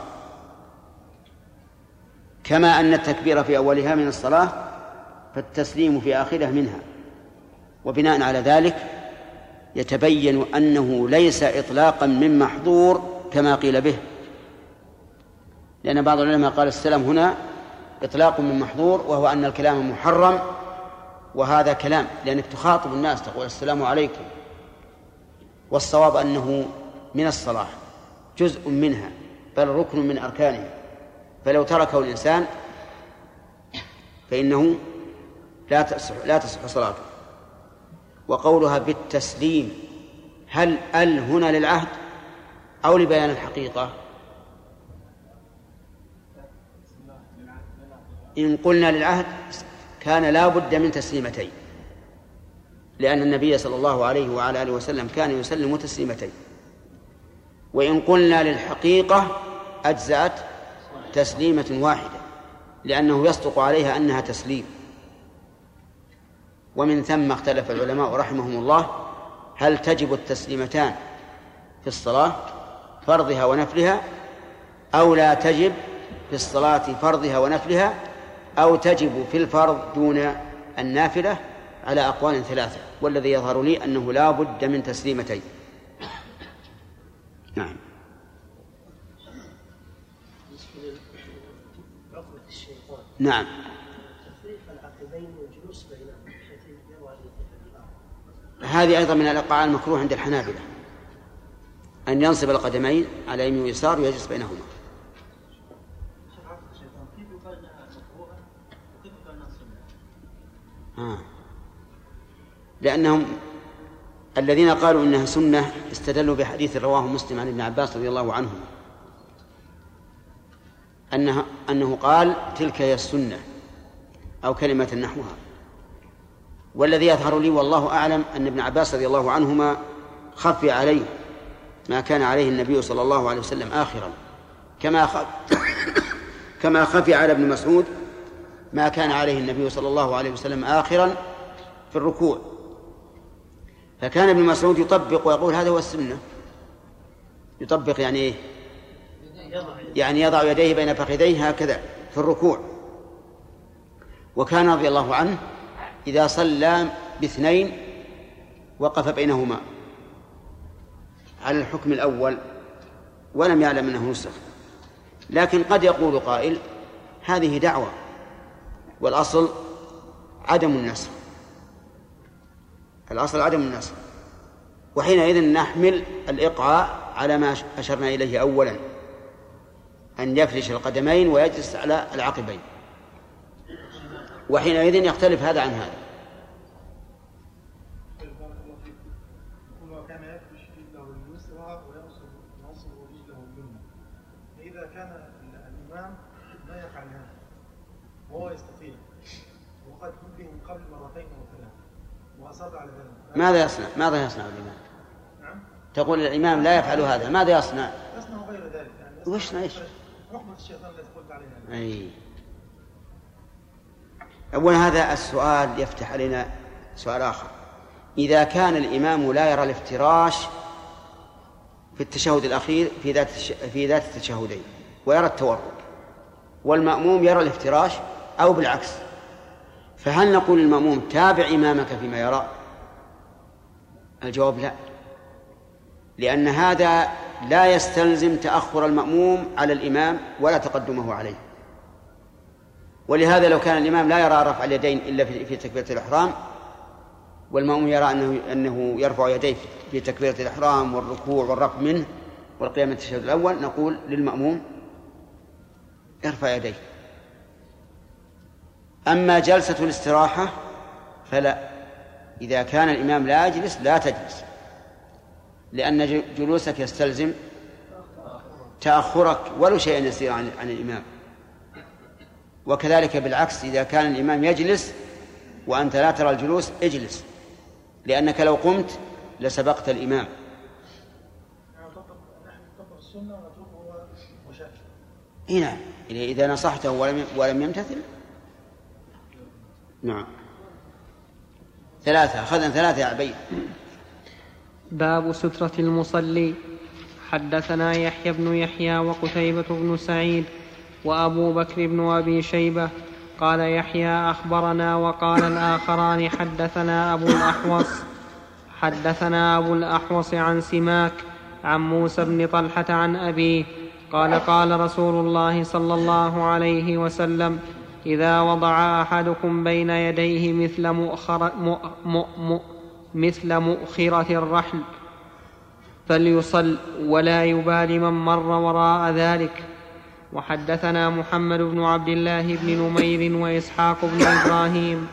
كما أن التكبير في أولها من الصلاة فالتسليم في آخرها منها. وبناء على ذلك يتبين أنه ليس إطلاقا من محظور كما قيل به. لأن بعض العلماء قال السلام هنا إطلاق من محظور وهو أن الكلام محرم وهذا كلام لأنك تخاطب الناس تقول السلام عليكم. والصواب أنه من الصلاة جزء منها بل ركن من أركانها فلو تركه الإنسان فإنه لا تصح لا تصح صلاته. وقولها بالتسليم هل أل هنا للعهد أو لبيان الحقيقة؟ إن قلنا للعهد كان لا بد من تسليمتين. لأن النبي صلى الله عليه وعلى آله وسلم كان يسلم تسليمتين. وإن قلنا للحقيقة أجزأت تسليمة واحدة لأنه يصدق عليها أنها تسليم. ومن ثم اختلف العلماء رحمهم الله هل تجب التسليمتان في الصلاة فرضها ونفلها أو لا تجب في الصلاة فرضها ونفلها أو تجب في الفرض دون النافلة؟ على أقوال ثلاثة والذي يظهر لي أنه لا بد من تسليمتين. نعم. نعم. هذه أيضا من الإيقاع المكروه عند الحنابلة. أن ينصب القدمين على يمين ويسار ويجلس بينهما. آه. لأنهم الذين قالوا إنها سنة استدلوا بحديث رواه مسلم عن ابن عباس رضي الله عنهما أنه أنه قال تلك هي السنة أو كلمة نحوها. والذي يظهر لي والله أعلم أن ابن عباس رضي الله عنهما خفي عليه ما كان عليه النبي صلى الله عليه وسلم آخرا. كما كما خفي على ابن مسعود ما كان عليه النبي صلى الله عليه وسلم آخرا في الركوع. فكان ابن مسعود يطبق ويقول هذا هو السنة. يطبق يعني إيه يعني يضع يديه بين فخذيه هكذا في الركوع. وكان رضي الله عنه إذا صلى باثنين وقف بينهما على الحكم الأول ولم يعلم أنه نسخ. لكن قد يقول قائل هذه دعوة والأصل عدم النسخ. الأصل عدم النسخ وحينئذ نحمل الإقعاء على ما أشرنا إليه أولا أن يفرش القدمين ويجلس على العقبين. وحينئذ يختلف هذا عن هذا. وهو يستطيع وقد من قبل مرتين أو ثلاث ماذا يصنع؟ ماذا يصنع الإمام؟ نعم. تقول الإمام لا يفعل هذا ماذا يصنع؟ يصنع غير ذلك يعني وش إيش رحمة الشيطان التي قلت عليها. أي. أولا هذا السؤال يفتح علينا سؤال آخر. إذا كان الإمام لا يرى الافتراش في التشهد الأخير في ذات في ذات التشهدين ويرى التورك والمأموم يرى الافتراش أو بالعكس. فهل نقول للمأموم تابع إمامك فيما يرى؟ الجواب لا. لأن هذا لا يستلزم تأخر المأموم على الإمام ولا تقدمه عليه. ولهذا لو كان الإمام لا يرى رفع اليدين إلا في تكبيرة الإحرام والمأموم يرى أنه أنه يرفع يديه في تكبيرة الإحرام والركوع والرفع منه والقيام التشهد الأول نقول للمأموم ارفع يديه. أما جلسة الاستراحة فلا. إذا كان الإمام لا يجلس لا تجلس. لأن جلوسك يستلزم تأخرك ولو شيئا يسير عن, عن الإمام. وكذلك بالعكس إذا كان الإمام يجلس وأنت لا ترى الجلوس اجلس. لأنك لو قمت لسبقت الإمام. مشاكل اي نعم. إذا نصحته ولم ولم يمتثل؟ نعم. ثلاثة أخذنا ثلاثة يا عبيد. باب سترة المصلي. حدثنا يحيى بن يحيى وقتيبة بن سعيد وأبو بكر بن أبي شيبة. قال يحيى أخبرنا وقال الآخران حدثنا أبو الأحوص. حدثنا أبو الأحوص عن سماك عن موسى بن طلحة عن أبيه. قال قال رسول الله صلى الله عليه وسلم إذا وضع أحدكم بين يديه مثل مؤخرة, مثل مؤخرة الرحل فليصل ولا يبال من مر وراء ذلك. وحدثنا محمد بن عبد الله بن نمير وإسحاق بن إبراهيم.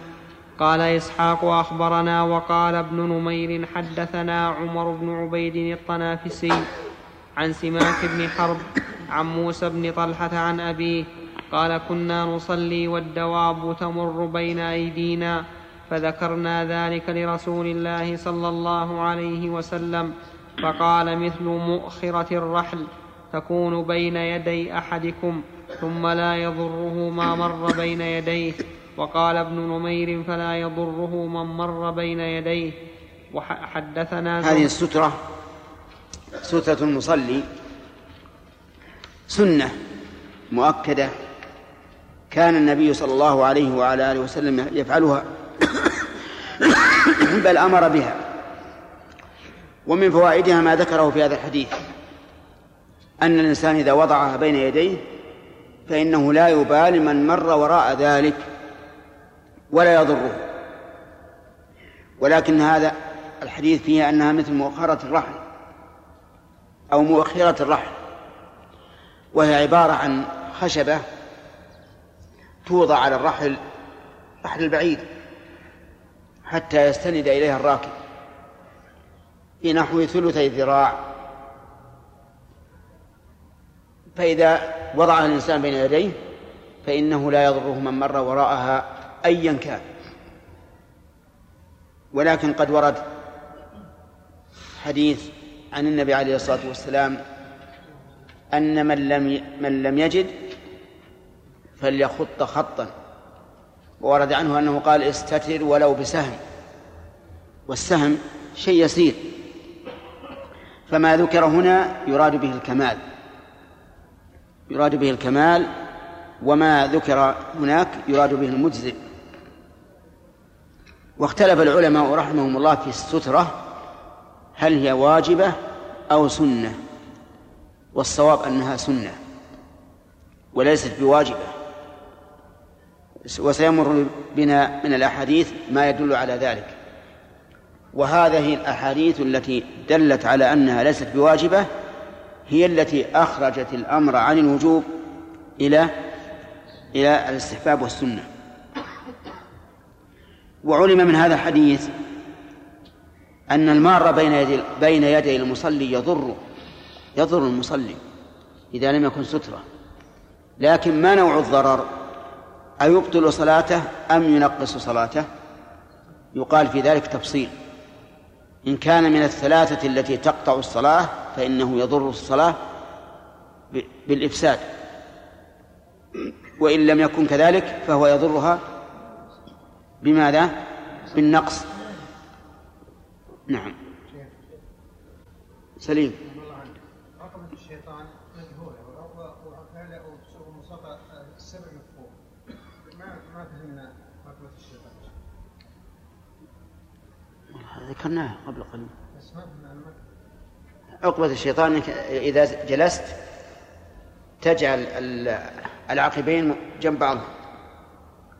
قال إسحاق أخبرنا وقال ابن نمير حدثنا عمر بن عبيد الطنافسي عن سماك بن حرب عن موسى بن طلحة عن أبيه قال كنا نصلي والدواب تمر بين أيدينا فذكرنا ذلك لرسول الله صلى الله عليه وسلم فقال مثل مؤخرة الرحل تكون بين يدي أحدكم ثم لا يضره ما مر بين يديه وقال ابن نمير فلا يضره من مر بين يديه وحدثنا هذه السترة سترة المصلي سنة مؤكدة كان النبي صلى الله عليه وعلى آله وسلم يفعلها بل أمر بها. ومن فوائدها ما ذكره في هذا الحديث أن الإنسان إذا وضعها بين يديه فإنه لا يبالي من مر وراء ذلك ولا يضره. ولكن هذا الحديث فيه أنها مثل مؤخرة الرحل أو مؤخرة الرحل وهي عبارة عن خشبة توضع على الرحل رحل البعيد حتى يستند إليها الراكب. في نحو ثلثي ذراع فإذا وضعها الإنسان بين يديه فإنه لا يضره من مر وراءها أيا كان. ولكن قد ورد حديث عن النبي عليه الصلاة والسلام أن من لم من لم يجد فليخط خطا. وورد عنه أنه قال استتر ولو بسهم. والسهم شيء يسير. فما ذكر هنا يراد به الكمال. يراد به الكمال وما ذكر هناك يراد به المجزئ. واختلف العلماء رحمهم الله في السترة هل هي واجبة أو سنة. والصواب أنها سنة وليست بواجبة. وسيمر بنا من الأحاديث ما يدل على ذلك. وهذه الأحاديث التي دلت على أنها ليست بواجبة هي التي أخرجت الأمر عن الوجوب إلى إلى الاستحباب والسنة. وعلم من هذا الحديث أن المار بين يدي بين يدي المصلي يضر يضر المصلي إذا لم يكن سترة. لكن ما نوع الضرر؟ أيبطل صلاته أم ينقص صلاته؟ يقال في ذلك تفصيل. إن كان من الثلاثة التي تقطع الصلاة فإنه يضر الصلاة بالإفساد. وإن لم يكن كذلك فهو يضرها بماذا؟ بالنقص. نعم. سليم رقبة الشيطان مجهولة وفعل وصف السبع مفهوم ما ما فهمنا رقبة الشيطان ذكرناها قبل قليل. عقبة الشيطان إنك إذا جلست تجعل ال- العقبين جنب بعض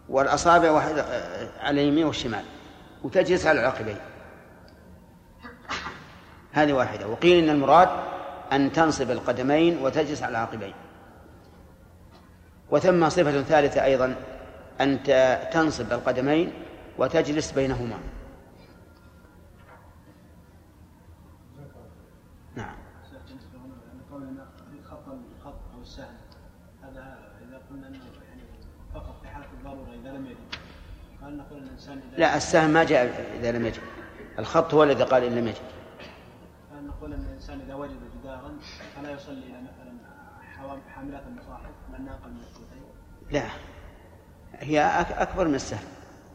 والأصابع واحدة على اليمين والشمال وتجلس على العقبين. هذه واحدة. وقيل إن المراد أن تنصب القدمين وتجلس على العقبين. وثم صفة ثالثة أيضا أن تنصب القدمين وتجلس بينهما نعم قولنا خط الخط أو السهم هذا اذا قلنا انه يعني فقط في حاله الضروره اذا لم يجد قال نقول الانسان اذا لا السهم ما جاء إذا لم يجد. الخط هو الذي قال إن لم يجد. نقول أن الإنسان إذا وجد جدارا فلا يصلي إلى مثلا حاملات المصاحف أقل من الثلثين؟ لا. هي أك- أكبر من السهم.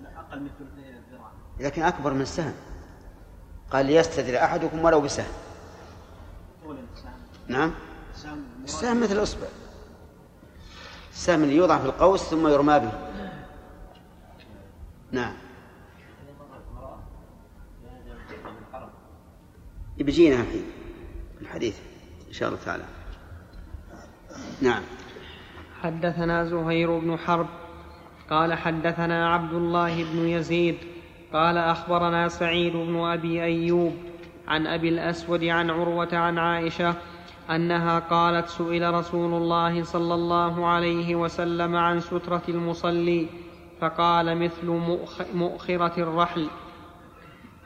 لا أقل من ثلثي الذراع. لكن أكبر من السهم. قال ليستدر أحدكم ولو بسهم. طول السهم. نعم. السهم السهم مثل الأصبع السهم اللي يوضع في القوس ثم يرمى به. نعم. بيجينا الحين الحديث إن شاء الله تعالى. نعم. حدثنا زهير بن حرب قال حدثنا عبد الله بن يزيد قال أخبرنا سعيد بن أبي أيوب عن أبي الأسود عن عروة عن عائشة أنها قالت سئل رسول الله صلى الله عليه وسلم عن سترة المصلي فقال مثل مؤخ- مؤخرة الرحل.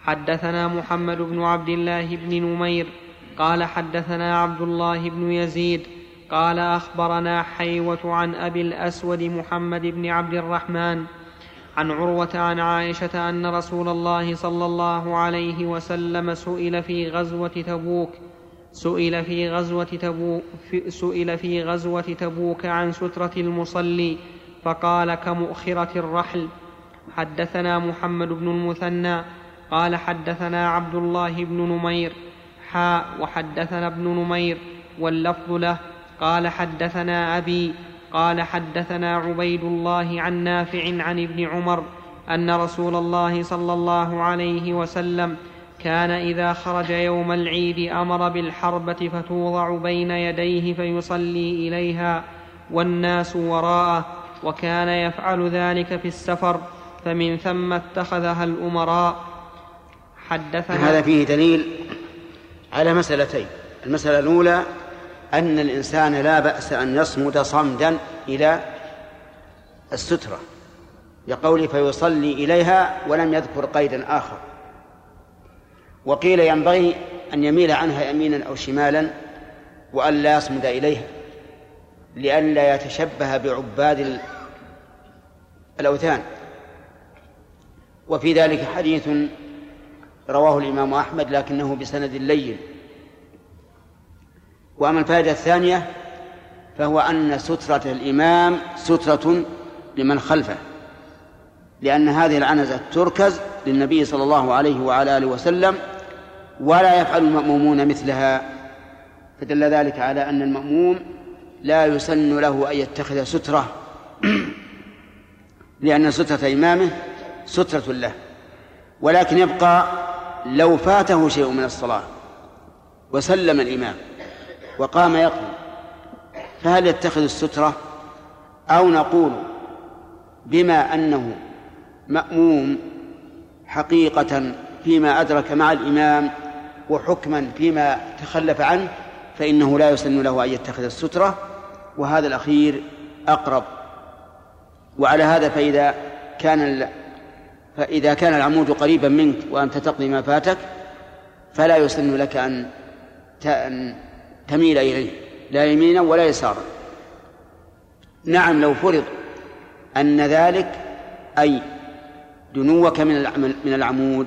حدثنا محمد بن عبد الله بن نمير قال حدثنا عبد الله بن يزيد قال أخبرنا حيوة عن أبي الأسود محمد بن عبد الرحمن عن عروة عن عائشة أن رسول الله صلى الله عليه وسلم سئل في غزوة تبوك سئل في غزوة تبوك سئل في غزوة تبوك عن سترة المصلي فقال كمؤخرة الرحل. حدثنا محمد بن المثنى قال حدثنا عبد الله بن نمير حاء وحدثنا ابن نمير واللفظ له قال حدثنا أبي قال حدثنا عبيد الله عن نافع عن ابن عمر أن رسول الله صلى الله عليه وسلم كان إذا خرج يوم العيد أمر بالحربة فتوضع بين يديه فيصلي إليها والناس وراءه وكان يفعل ذلك في السفر فمن ثم اتخذها الأمراء حدثنا هذا فيه دليل على مسألتين. المسألة الأولى أن الإنسان لا بأس أن يصمد صمدا إلى السترة. لقول فيصلي إليها ولم يذكر قيدا آخر. وقيل ينبغي أن يميل عنها يمينا أو شمالا وألا يصمد إليها لئلا يتشبه بعباد ال- الأوثان. وفي ذلك حديث رواه الإمام أحمد لكنه بسند لين. وأما الفائدة الثانية فهو أن سترة الإمام سترة لمن خلفه لأن هذه العنزة تركز للنبي صلى الله عليه وعلى آله وسلم ولا يفعل المأمومون مثلها. فدل ذلك على أن المأموم لا يسن له أن يتخذ سترة. لأن سترة إمامه سترة له ولكن يبقى لو فاته شيء من الصلاة وسلم الإمام وقام يقضي فهل يتخذ السترة أو نقول بما أنه مأموم حقيقة فيما أدرك مع الإمام وحكما فيما تخلف عنه فإنه لا يسن له أن يتخذ السترة وهذا الأخير أقرب وعلى هذا فإذا كان. فإذا كان العمود قريبا منك وأنت تقضي ما فاتك فلا يسن لك أن تميل إليه لا يمينا ولا يسارا. نعم لو فرض أن ذلك أي دنوك من من العمود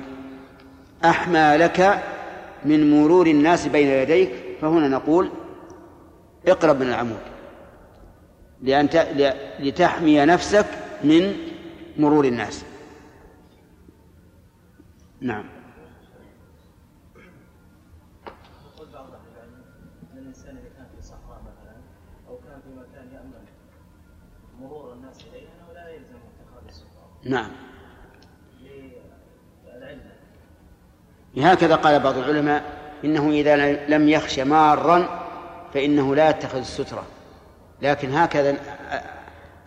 أحمى لك من مرور الناس بين يديك فهنا نقول اقرب من العمود. لأن لتحمي نفسك من مرور الناس. نعم. يقول بعض أهل العلم ان الانسان اذا كان في صحراء أو كان في مكان مرور الناس يلزم اتخاذ نعم. هكذا قال بعض العلماء إنه إذا لم يخش مارا فإنه لا يتخذ السترة. لكن هكذا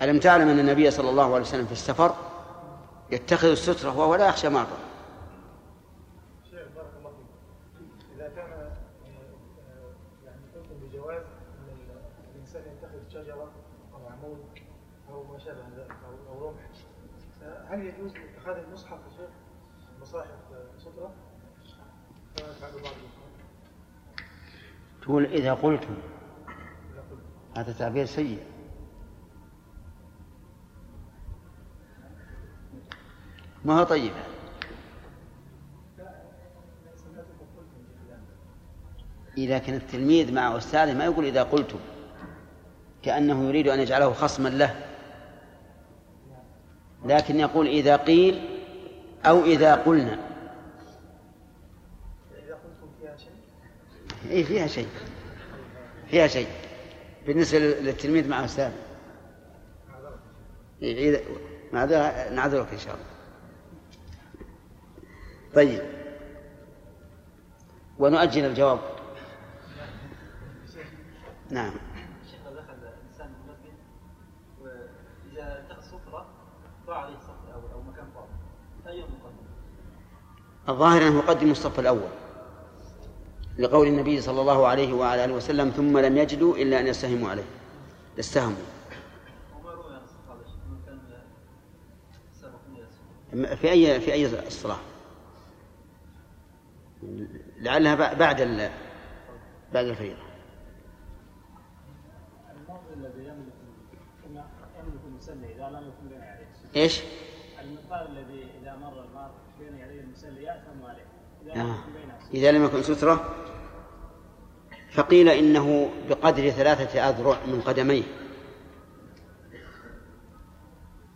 ألم تعلم أن النبي صلى الله عليه وسلم في السفر يتخذ السترة وهو لا يخشى مارا شيخ بارك الله فيك إذا كان آه، آه، يعني حكم بجواز أن ال- الإنسان يتخذ شجرة أو عمود أو ما شابه ذلك أو أو رمح آه، هل يجوز اتخاذ المصحف يا شيخ مصاحف الإخوان. تقول إذا قلتم هذا تعبير سيء. ما هو طيب؟ إذا كان التلميذ مع أستاذه ما يقول إذا قلتم كأنه يريد أن يجعله خصما له. لكن يقول إذا قيل أو إذا قلنا. إذا قلتم فيها شيء؟ إيه فيها شيء. فيها شيء. بالنسبة للتلميذ مع أستاذ. إيه نعذرك إن شاء الله. طيب. ونؤجل الجواب. نعم. ضاع عليه الصف الأول أو مكان فاضي. أي مقدم الظاهر أنه يقدم الصف الأول. لقول النبي صلى الله عليه وعلى آله وسلم ثم لم يجدوا إلا أن يستهموا عليه. استهموا في أي في أي الصلاة؟ لعلها بع- بعد بعد الفريضة الموضع الذي يملك يملك المسلي اذا لم يكن بين إيش؟ المقدار الذي إذا مر المار بين يدي المسلي ياثم عليه إذا لم آه. إذا لم يكن سترة فقيل إنه بقدر ثلاثة أذرع من قدميه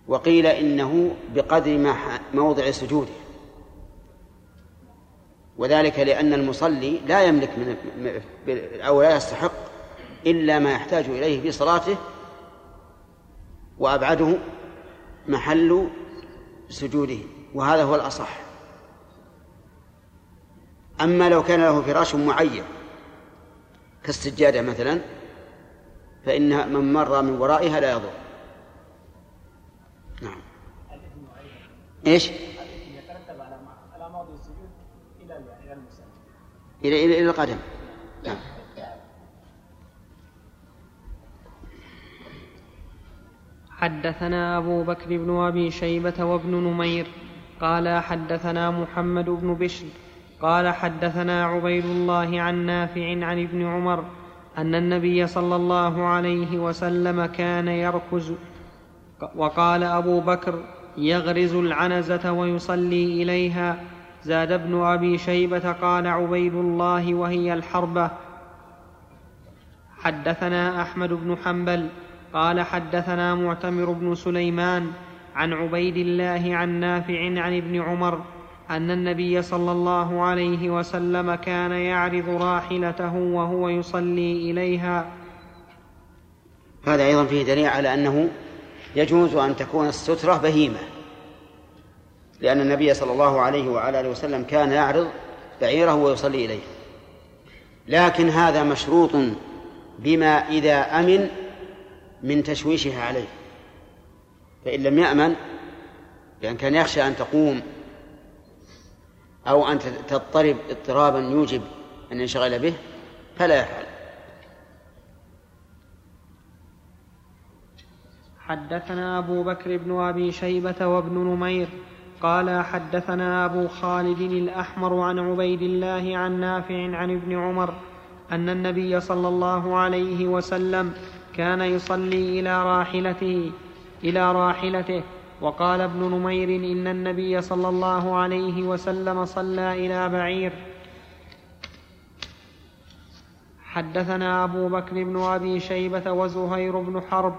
وقيل إنه بقدر ما موضع سجوده وذلك لأن المصلي لا يملك من أو لا يستحق إلا ما يحتاج إليه في صلاته وأبعده محل سجوده وهذا هو الأصح. أما لو كان له فراش معين كالسجادة مثلا فإن من مر من ورائها لا يضر. نعم. إيش؟ يترتب على السجود إلى إلى القدم. نعم. حدثنا أبو بكر بن أبي شيبة وابن نمير قال حدثنا محمد بن بشر قال حدثنا عبيد الله عن نافع عن ابن عمر أن النبي صلى الله عليه وسلم كان يركز وقال أبو بكر يغرز العنزة ويصلي إليها. زاد ابن أبي شيبة قال عبيد الله وهي الحربة. حدثنا أحمد بن حنبل قال حدثنا معتمر بن سليمان عن عبيد الله عن نافع عن ابن عمر أن النبي صلى الله عليه وسلم كان يعرض راحلته وهو يصلي إليها. هذا أيضا فيه دليل على أنه يجوز أن تكون السترة بهيمة لأن النبي صلى الله عليه وعلى آله وسلم كان يعرض بعيره ويصلي إليه. لكن هذا مشروط بما إذا أمن من تشويشها عليه. فإن لم يأمن بأن كان يخشى أن تقوم أو أن تضطرب اضطرابا يوجب أن ينشغل به فلا يفعل. حدثنا أبو بكر بن أبي شيبة وابن نمير قال حدثنا أبو خالد الأحمر عن عبيد الله عن نافع عن ابن عمر أن النبي صلى الله عليه وسلم كان يصلي إلى راحلته إلى راحلته. وقال ابن نمير إن النبي صلى الله عليه وسلم صلى إلى بعير. حدثنا أبو بكر بن أبي شيبة وزهير بن حرب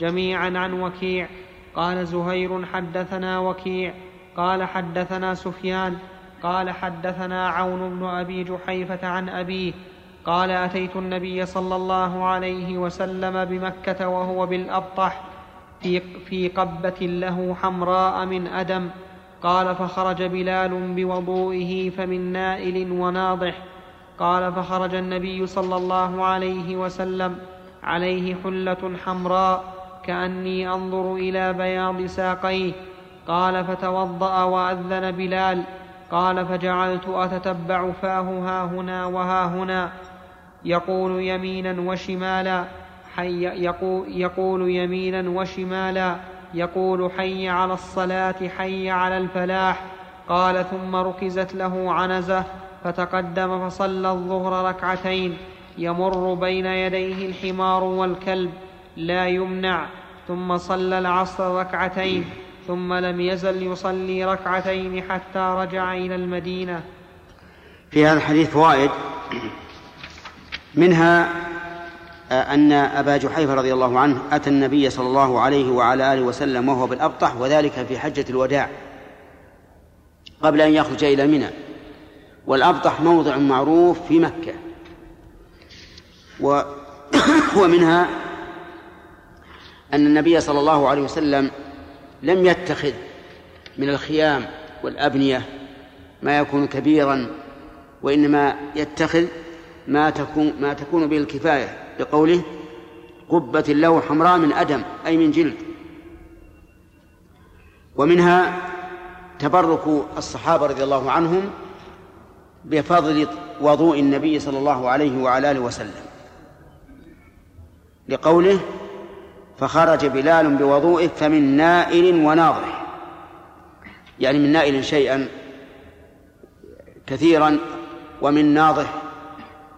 جميعا عن وكيع. قال زهير حدثنا وكيع. قال حدثنا سفيان. قال حدثنا عون بن أبي جحيفة عن أبيه. قال أتيت النبي صلى الله عليه وسلم بمكة وهو بالأبطح في, في قبة له حمراء من أدم. قال فخرج بلال بوضوئه فمن نائل وناضح. قال فخرج النبي صلى الله عليه وسلم عليه حلة حمراء كأني أنظر إلى بياض ساقيه. قال فتوضأ وأذن بلال. قال فجعلت أتتبع فاه هنا وها هنا. يقول يمينا وشمالا حي يقول, يقول يمينا وشمالا يقول حي على الصلاة حي على الفلاح. قال ثم ركزت له عنزة فتقدم فصلى الظهر ركعتين. يمر بين يديه الحمار والكلب لا يمنع. ثم صلى العصر ركعتين ثم لم يزل يصلي ركعتين حتى رجع إلى المدينة. في هذا الحديث فوائد. منها أن أبا جحيفة رضي الله عنه أتى النبي صلى الله عليه وعلى آله وسلم وهو بالأبطح وذلك في حجة الوداع قبل أن يخرج إلى منى. والأبطح موضع معروف في مكة. و ومنها أن النبي صلى الله عليه وسلم لم يتخذ من الخيام والأبنية ما يكون كبيرا وإنما يتخذ ما تكون ما تكون به الكفاية بقوله قبة له حمراء من أدم أي من جلد. ومنها تبرك الصحابة رضي الله عنهم بفضل وضوء النبي صلى الله عليه وعلى آله وسلم. لقوله فخرج بلال بوضوئه فمن نائل وناضح. يعني من نائل شيئا كثيرا ومن ناضح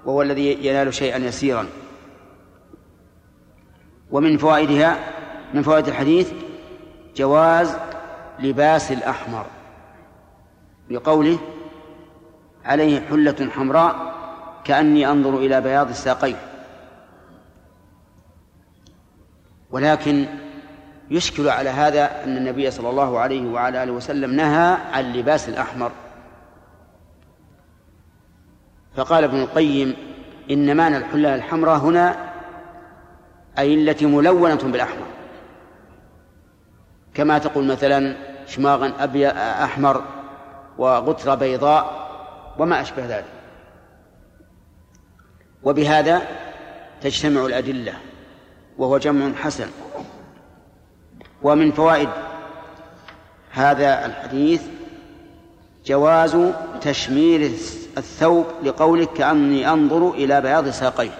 وهو الذي ينال شيئا يسيرا. ومن فوائدها من فوائد الحديث جواز لباس الأحمر بقوله عليه حلة حمراء كأني أنظر إلى بياض الساقين. ولكن يشكل على هذا أن النبي صلى الله عليه وعلى آله وسلم نهى عن لباس الأحمر. فقال ابن القيم إن معنى الحلة الحمراء هنا أي التي ملونة بالأحمر. كما تقول مثلا شماغا أحمر وغترة بيضاء وما أشبه ذلك. وبهذا تجتمع الأدلة وهو جمع حسن. ومن فوائد هذا الحديث جواز تشمير الثوب لقولك كأني أنظر إلى بياض ساقيه.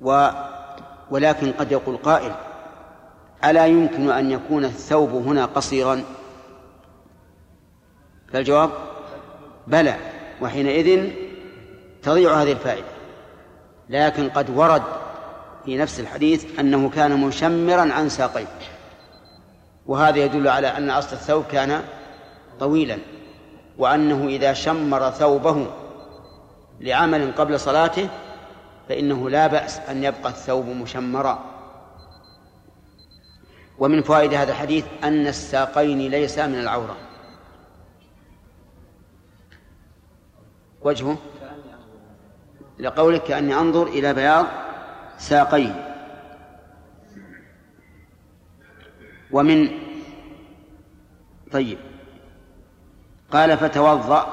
و ولكن قد يقول قائل ألا يمكن أن يكون الثوب هنا قصيرا؟ فالجواب بلى وحينئذ تضيع هذه الفائدة. لكن قد ورد في نفس الحديث أنه كان مشمرا عن ساقيه. وهذا يدل على أن أصل الثوب كان طويلا وأنه إذا شمر ثوبه لعمل قبل صلاته فإنه لا بأس أن يبقى الثوب مشمرا. ومن فوائد هذا الحديث أن الساقين ليسا من العورة. وجهه؟ لقولك كأني أنظر إلى بياض ساقيه ومن طيب. قال فتوضأ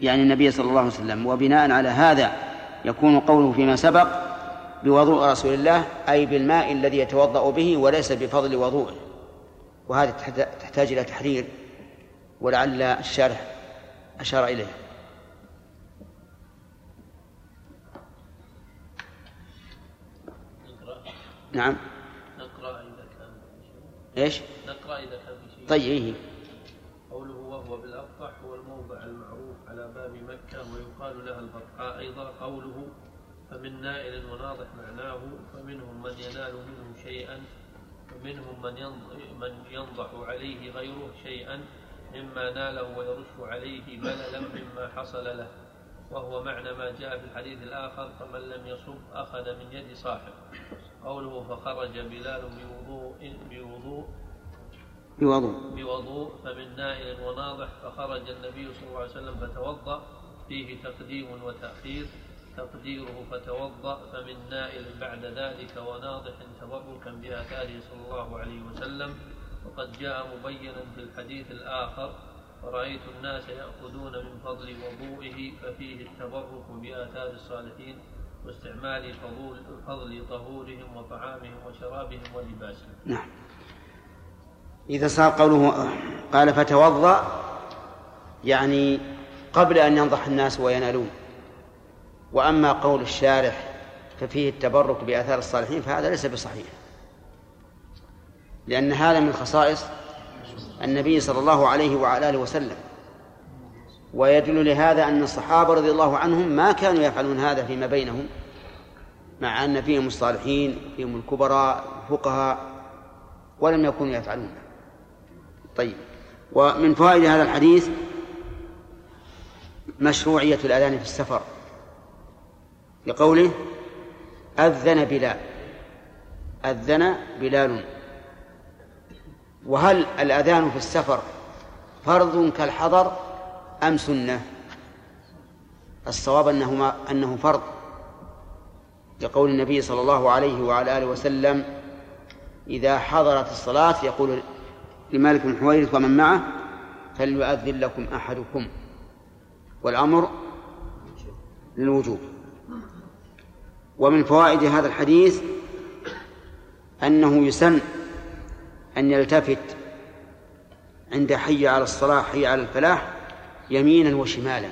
يعني النبي صلى الله عليه وسلم وبناء على هذا يكون قوله فيما سبق بوضوء رسول الله أي بالماء الذي يتوضأ به وليس بفضل وضوءه وهذا تحتاج إلى تحرير ولعل الشارح أشار إليه. نعم. إيش؟ نقرأ إذا كان في شيء. طيب إيه قوله وهو بالأبطح هو الموضع المعروف على باب مكة ويقال لها البطحاء. أيضا قوله فمن نائل وناضح معناه فمنهم من ينال منه شيئا ومنهم من من ينضح عليه غيره شيئا مما ناله ويرش عليه بللا مما حصل له. وهو معنى ما جاء في الحديث الآخر فمن لم يصب أخذ من يد صاحب. قوله فخرج بلال بوضوء بوضوء بوضوء. بوضوء فمن نائل وناضح فخرج النبي صلى الله عليه وسلم فتوضأ. فيه تقديم وتأخير. تقديره فتوضأ. فمن نائل بعد ذلك وناضح تبركا بآثاره صلى الله عليه وسلم. وقد جاء مبينا في الحديث الآخر. فرأيت الناس يأخذون من فضل وضوئه ففيه التبرك بآثار الصالحين. واستعمال فضول فضل طهورهم وطعامهم وشرابهم ولباسهم. نعم. إذا صار قوله قال فتوضأ يعني قبل أن ينضح الناس وينالون. وأما قول الشارح ففيه التبرك بآثار الصالحين فهذا ليس بصحيح. لأن هذا من خصائص النبي صلى الله عليه وعلى آله وسلم. ويدل لهذا أن الصحابة رضي الله عنهم ما كانوا يفعلون هذا فيما بينهم. مع أن فيهم الصالحين فيهم الكبراء الفقهاء ولم يكونوا يفعلون. طيب. ومن فوائد هذا الحديث مشروعية الأذان في السفر. لقوله أذن بلال. أذن بلال. وهل الأذان في السفر فرض كالحضر أم سنة؟ الصواب أنه, ما أنه فرض. لقول النبي صلى الله عليه وعلى آله وسلم إذا حضرت الصلاة يقول لمالك بن حويرث ومن معه فليؤذن لكم أحدكم والأمر للوجوب. ومن فوائد هذا الحديث أنه يسن أن يلتفت عند حي على الصلاة حي على الفلاح يمينا وشمالا.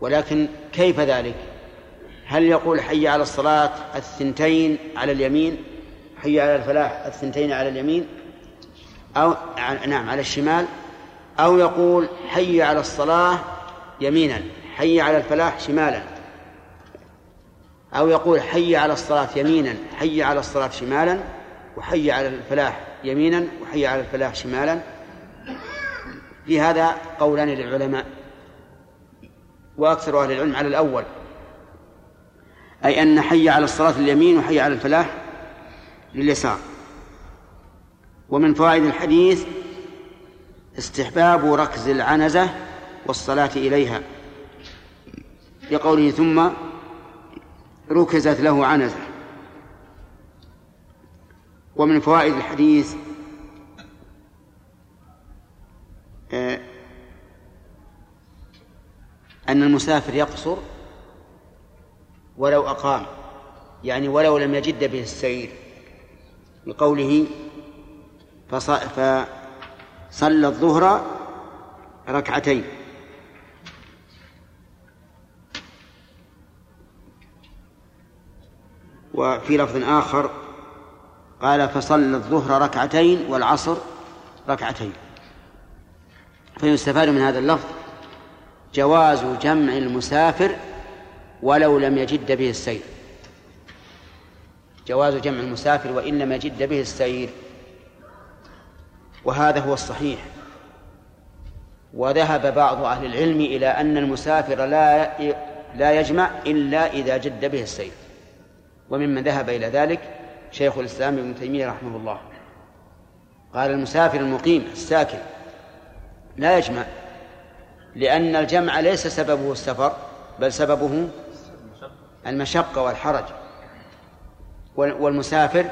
ولكن كيف ذلك؟ هل يقول حي على الصلاة الثنتين على اليمين؟ حي على الفلاح الثنتين على اليمين؟ أو نعم على الشمال؟ أو يقول حي على الصلاة يمينا حي على الفلاح شمالا؟ أو يقول حي على الصلاة يمينا حي على الصلاة شمالا؟ وحي على الفلاح يمينا وحي على الفلاح شمالا؟ في هذا قولان للعلماء. وأكثر أهل العلم على الأول. أي أن حي على الصلاة اليمين وحي على الفلاح لليسار. ومن فوائد الحديث استحباب ركز العنزة والصلاة إليها. لقوله ثم ركزت له عنزة. ومن فوائد الحديث آه، أن المسافر يقصر ولو أقام يعني ولو لم يجد به السير بقوله فصلى الظهر ركعتين. وفي لفظ آخر قال فصلى الظهر ركعتين والعصر ركعتين. فيستفاد من هذا اللفظ جواز جمع المسافر ولو لم يجد به السير. جواز جمع المسافر وإن لم يجد به السير. وهذا هو الصحيح. وذهب بعض أهل العلم إلى أن المسافر لا لا يجمع إلا إذا جد به السير. وممن ذهب إلى ذلك شيخ الإسلام ابن تيمية رحمه الله. قال المسافر المقيم الساكن لا يجمع لأن الجمع ليس سببه السفر بل سببه المشقة والحرج. والمسافر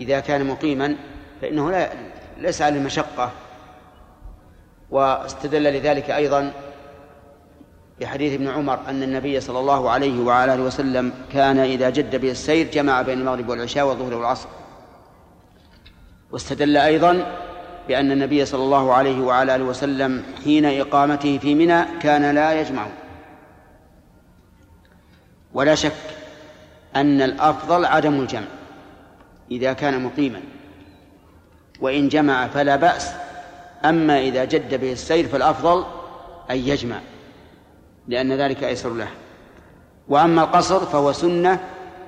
إذا كان مقيما فإنه لا ليس على المشقة واستدل لذلك أيضا بحديث ابن عمر أن النبي صلى الله عليه وعلى آله وسلم كان إذا جد به السير جمع بين المغرب والعشاء والظهر والعصر. واستدل أيضا بأن النبي صلى الله عليه وعلى آله وسلم حين إقامته في منى كان لا يجمع. ولا شك أن الأفضل عدم الجمع إذا كان مقيما. وإن جمع فلا بأس أما إذا جد به السير فالأفضل أن يجمع لأن ذلك أيسر له. وأما القصر فهو سنة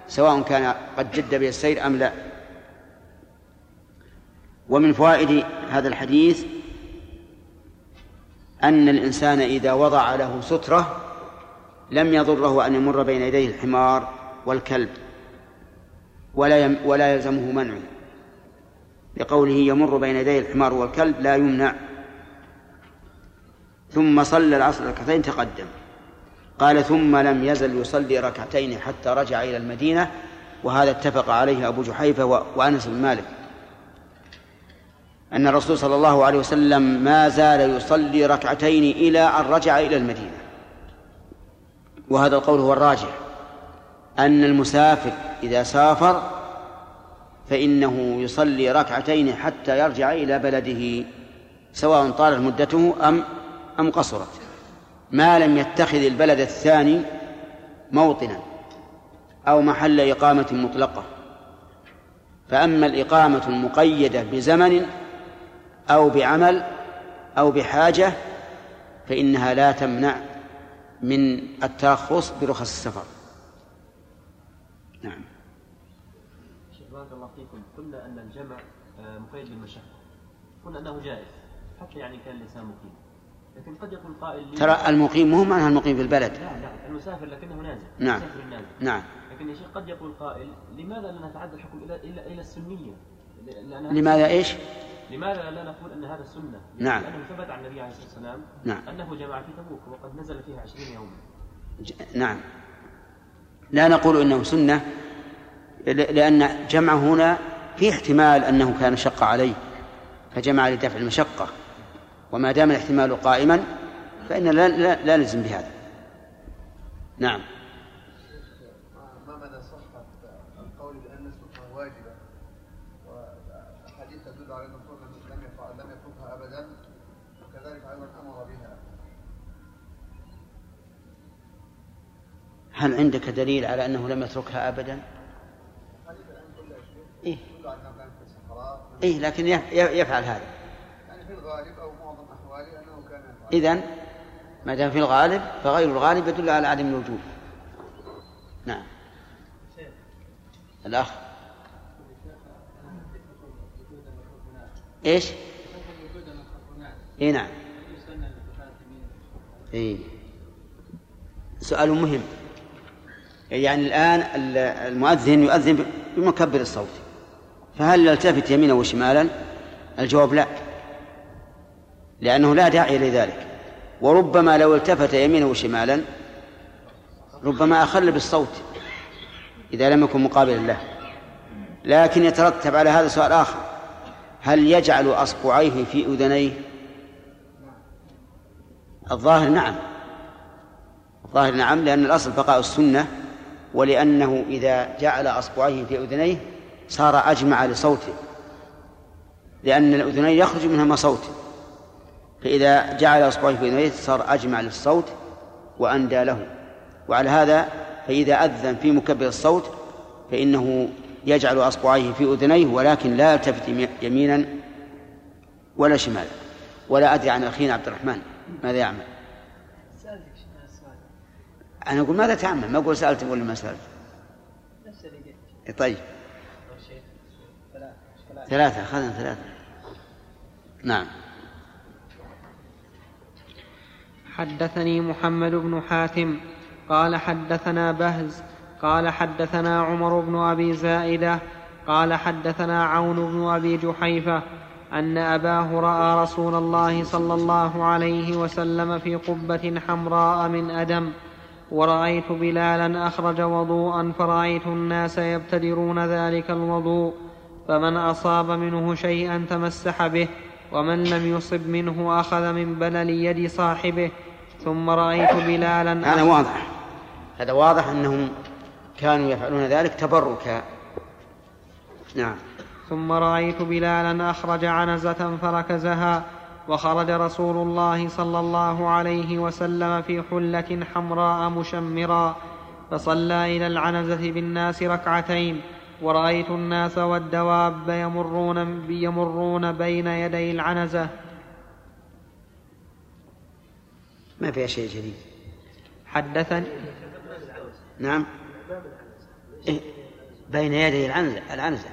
سواء كان قد جد به السير أم لا. ومن فوائد هذا الحديث أن الإنسان إذا وضع له سترة لم يضره أن يمر بين يديه الحمار والكلب ولا يم ولا يلزمه منعه لقوله يمر بين يدي الحمار والكلب لا يمنع. ثم صلى العصر ركعتين تقدم. قال ثم لم يزل يصلي ركعتين حتى رجع إلى المدينة وهذا اتفق عليه أبو جحيفة وأنس بن مالك. أن الرسول صلى الله عليه وسلم ما زال يصلي ركعتين إلى أن رجع إلى المدينة. وهذا القول هو الراجح. أن المسافر إذا سافر فإنه يصلي ركعتين حتى يرجع إلى بلده سواء طالت مدته أم أم قصرت. ما لم يتخذ البلد الثاني موطنا أو محل إقامة مطلقة. فأما الإقامة المقيدة بزمن أو بعمل أو بحاجة فإنها لا تمنع من الترخص برخص السفر. نعم. شيخ بارك الله فيكم. قلنا أن الجمع آه، مقيد بالمشقة. قلنا أنه جائز حتى يعني كان الإنسان مقيم. لكن قد يقول قائل لي- ترى المقيم مو معنى المقيم في البلد. لا لا المسافر لكنه نازل. نعم. المسافر النازل نعم. لكن يا شيخ قد يقول قائل لماذا لا نتعدى الحكم السنية؟ لأن هذا- لماذا إيش؟ لماذا لا نقول أن هذا سنة؟ نعم. لأنه ثبت عن النبي عليه الصلاة والسلام نعم. أنه جمع في تبوك وقد نزل فيها 20 يوما. ج- نعم لا نقول إنه سنة لأن جمعه هنا في احتمال أنه كان شق عليه فجمع لدفع المشقة وما دام الاحتمال قائما فإن لا, لا, لا نلزم بهذا نعم ما مدى صحة القول بأن السنة واجبة والحديث تدل على أن الرسول لم يفعل لم يتركها أبدا وكذلك أيضا أمر بها هل عندك دليل على أنه لم يتركها شيء إيه؟ أنه إيه لكن يف- يفعل هذا. يعني في الغالب أو معظم أنه كان اذا ما دام في الغالب فغير الغالب يدل على عدم الوجوب نعم. الأخ. إيش؟ اي نعم. اي سؤال مهم. يعني الآن ال- المؤذن يؤذن بمكبر الصوت. فهل يلتفت يمينا وشمالا؟ الجواب لا. لأنه لا داعي لذلك وربما لو التفت يمينا وشمالا ربما أخل بالصوت إذا لم يكن مقابلا له. لكن يترتب على هذا سؤال آخر. هل يجعل أصبعيه في أذنيه؟ الظاهر نعم. الظاهر نعم لأن الأصل بقاء السنة ولأنه إذا جعل أصبعيه في أذنيه صار أجمع لصوته لأن الأذنين يخرج منهما صوت. فإذا جعل أصبعه في أذنيه صار أجمع للصوت وأندى له. وعلى هذا فإذا أذن في مكبر الصوت فإنه يجعل أصبعيه في أذنيه ولكن لا يلتفت يمي- يمينا ولا شمالا. ولا أدري عن أخينا عبد الرحمن ماذا يعمل. أنا أقول ماذا تعمل؟ ما أقول سألت ولا ما سألت. نفس اللي قلت. طيب. ثلاثة أخذنا ثلاثة. نعم. حدثني محمد بن حاتم. قال حدثنا بهز. قال حدثنا عمر بن أبي زائدة. قال حدثنا عون بن أبي جحيفة أن أباه رأى رسول الله صلى الله عليه وسلم في قبة حمراء من أدم. ورأيت بلالا أخرج وضوءا فرأيت الناس يبتدرون ذلك الوضوء فمن أصاب منه شيئا تمسح به ومن لم يصب منه أخذ من بلل يد صاحبه. ثم رأيت بلالا هذا واضح. هذا واضح أنهم كانوا يفعلون ذلك تبركا. نعم. ثم رأيت بلالا أخرج عنزة فركزها وخرج رسول الله صلى الله عليه وسلم في حلة حمراء مشمرا فصلى إلى العنزة بالناس ركعتين. ورأيت الناس والدواب يمرون يمرون بين يدي العنزة. ما فيها شيء جديد حدثني. نعم. إيه؟ بين يدي العنزة العنزة.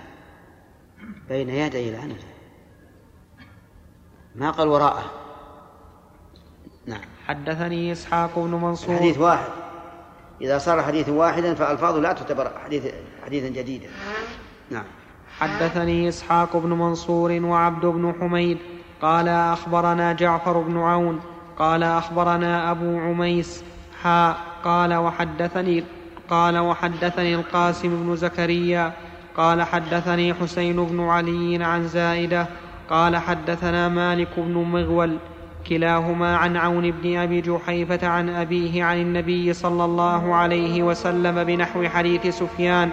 بين يدي العنزة. ما قال وراءه. نعم. حدثني إسحاق بن منصور. الحديث واحد. إذا صار حديث واحدا فألفاظه لا تعتبر حديث حديثا جديدا. نعم. حدثني إسحاق بن منصور وعبد بن حميد. قال أخبرنا جعفر بن عون. قال أخبرنا أبو عميس. حاء قال وحدثني قال وحدثني القاسم بن زكريا. قال حدثني حسين بن علي عن زائدة. قال حدثنا مالك بن مغول كلاهما عن عون بن أبي جحيفة عن أبيه عن النبي صلى الله عليه وسلم بنحو حديث سفيان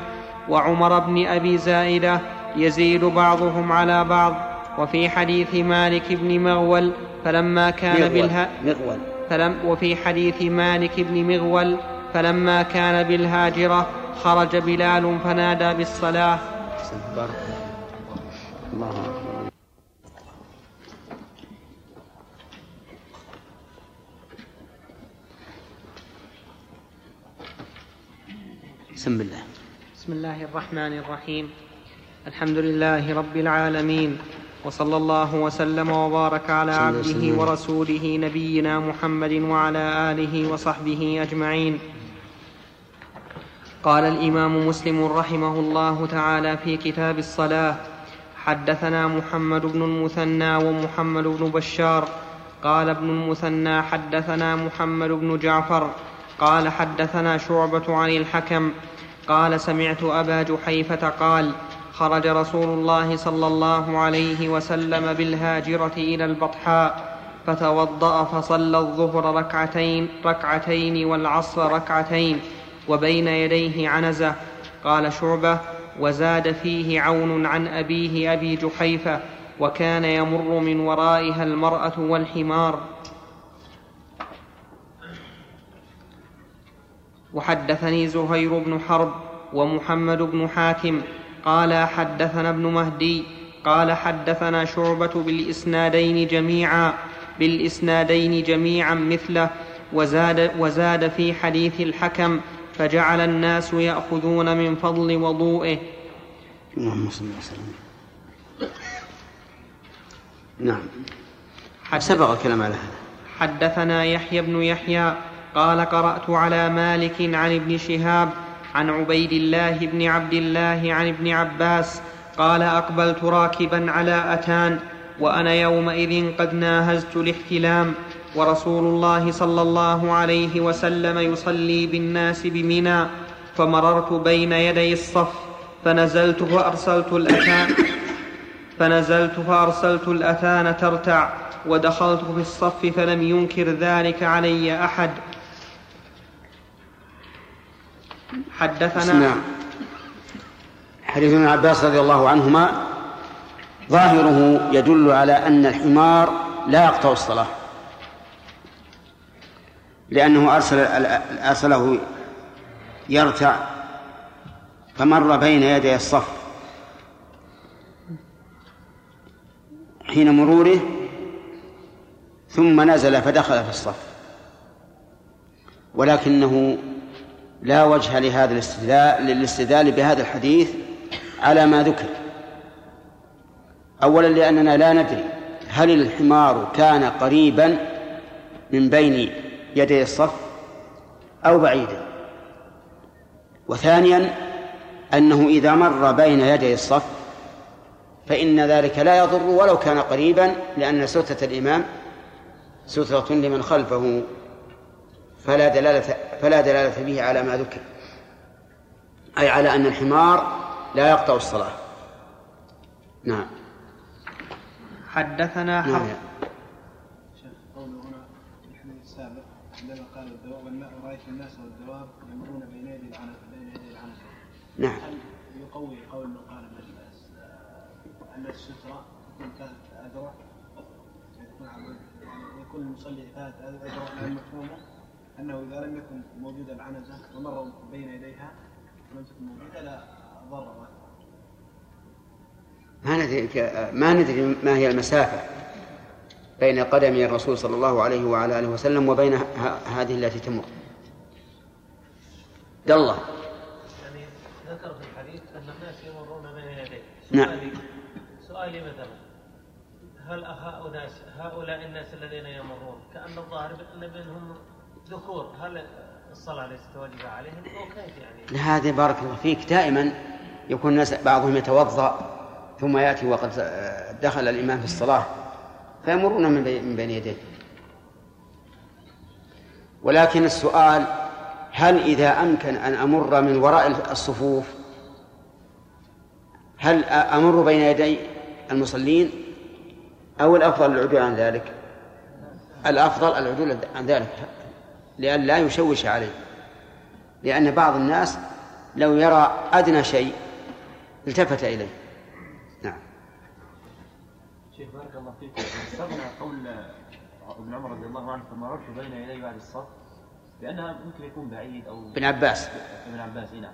وعمر بن أبي زائدة يزيد بعضهم على بعض. وفي حديث مالك بن مغول فلما كان بالها مغول. فلم وفي حديث مالك بن مغول فلما كان بالهاجرة خرج بلال فنادى بارك الله بسم الله. بسم الله الرحمن الرحيم. الحمد لله رب العالمين. وصلى الله وسلم وبارك على عبده. ورسوله نبينا محمد وعلى آله وصحبه أجمعين. قال الإمام مسلم رحمه الله تعالى في كتاب الصلاة حدثنا محمد بن المثنى ومحمد بن بشار. قال ابن المثنى حدثنا محمد بن جعفر. قال حدثنا شعبة عن الحكم. قال سمعت أبا جحيفة قال خرج رسول الله صلى الله عليه وسلم بالهاجرة إلى البطحاء فتوضأ فصلى الظهر ركعتين ركعتين والعصر ركعتين وبين يديه عنزة. قال شعبة وزاد فيه عون عن أبيه أبي جحيفة وكان يمر من ورائها المرأة والحمار. وحدثني زهير بن حرب ومحمد بن حاتم قال حدثنا ابن مهدي قال حدثنا شعبة بالإسنادين جميعا بالإسنادين جميعا مثله وزاد, وزاد في حديث الحكم فجعل الناس يأخذون من فضل وضوئه. اللهم صل وسلم. نعم. سبق الكلام على هذا. حدثنا يحيى بن يحيى قال قرأت على مالك عن ابن شهاب عن عبيد الله بن عبد الله عن ابن عباس قال أقبلت راكبا على أتان وأنا يومئذ قد ناهزت الاحتلام ورسول الله صلى الله عليه وسلم يصلي بالناس بمنى فمررت بين يدي الصف فنزلت فأرسلت الأتان فنزلت فأرسلت الاثان ترتع ودخلت في الصف فلم ينكر ذلك علي أحد. حدثنا نعم حديث ابن عباس رضي الله عنهما ظاهره يدل على أن الحمار لا يقطع الصلاة لأنه أرسل أرسله يرتع فمر بين يدي الصف. حين مروره ثم نزل فدخل في الصف ولكنه لا وجه لهذا الاستدلال للاستدلال بهذا الحديث على ما ذكر. أولا لأننا لا ندري هل الحمار كان قريبا من بين يدي الصف أو بعيدا. وثانيا أنه إذا مر بين يدي الصف فإن ذلك لا يضر ولو كان قريبا لأن سترة الإمام سترة لمن خلفه. فلا دلالة فلا دلالة به على ما ذكر. أي على أن الحمار لا يقطع الصلاة. نعم. حدثنا نعم. حرب شيخ قوله هنا في الحديث السابق عندما قال الدواب والماء رايت الناس والدواب يمرون بين يدي بين يدي نعم هل يقوي قول من قال أن الستره تكون ثلاث يعني يكون المصلي ثلاث اذرع لا مفهومه أنه إذا لم يكن موجود العنزه ومر بين يديها ولم تكن موجودة لا ضر ما ندري ما ندري ما هي المسافة بين قدمي الرسول صلى الله عليه وعلى آله وسلم وبين هذه التي تمر. دل الله. يعني ذكر في الحديث أن الناس يمرون بين يديه. نعم. سؤالي سؤالي مثلا هل هؤلاء هؤلاء الناس الذين يمرون كأن الظاهر ان منهم ذكور هل الصلاة ليست واجبة عليهم؟ أو كيف يعني؟ هذا بارك الله فيك. دائما يكون الناس بعضهم يتوضأ ثم يأتي وقد دخل الإمام في الصلاة فيمرون من بين يديه. ولكن السؤال هل إذا أمكن أن أمر من وراء الصفوف هل أمر بين يدي المصلين أو الأفضل العدول عن ذلك؟ الأفضل العدول عن ذلك. لأن لا يشوش عليه. لأن بعض الناس لو يرى أدنى شيء التفت إليه. نعم. شيخ بارك الله فيكم استغنى قول ابن عمر رضي الله عنه فمررت بين يدي بعد الصف؟ لأنها ممكن يكون بعيد أو ابن عباس. ابن عباس اي نعم.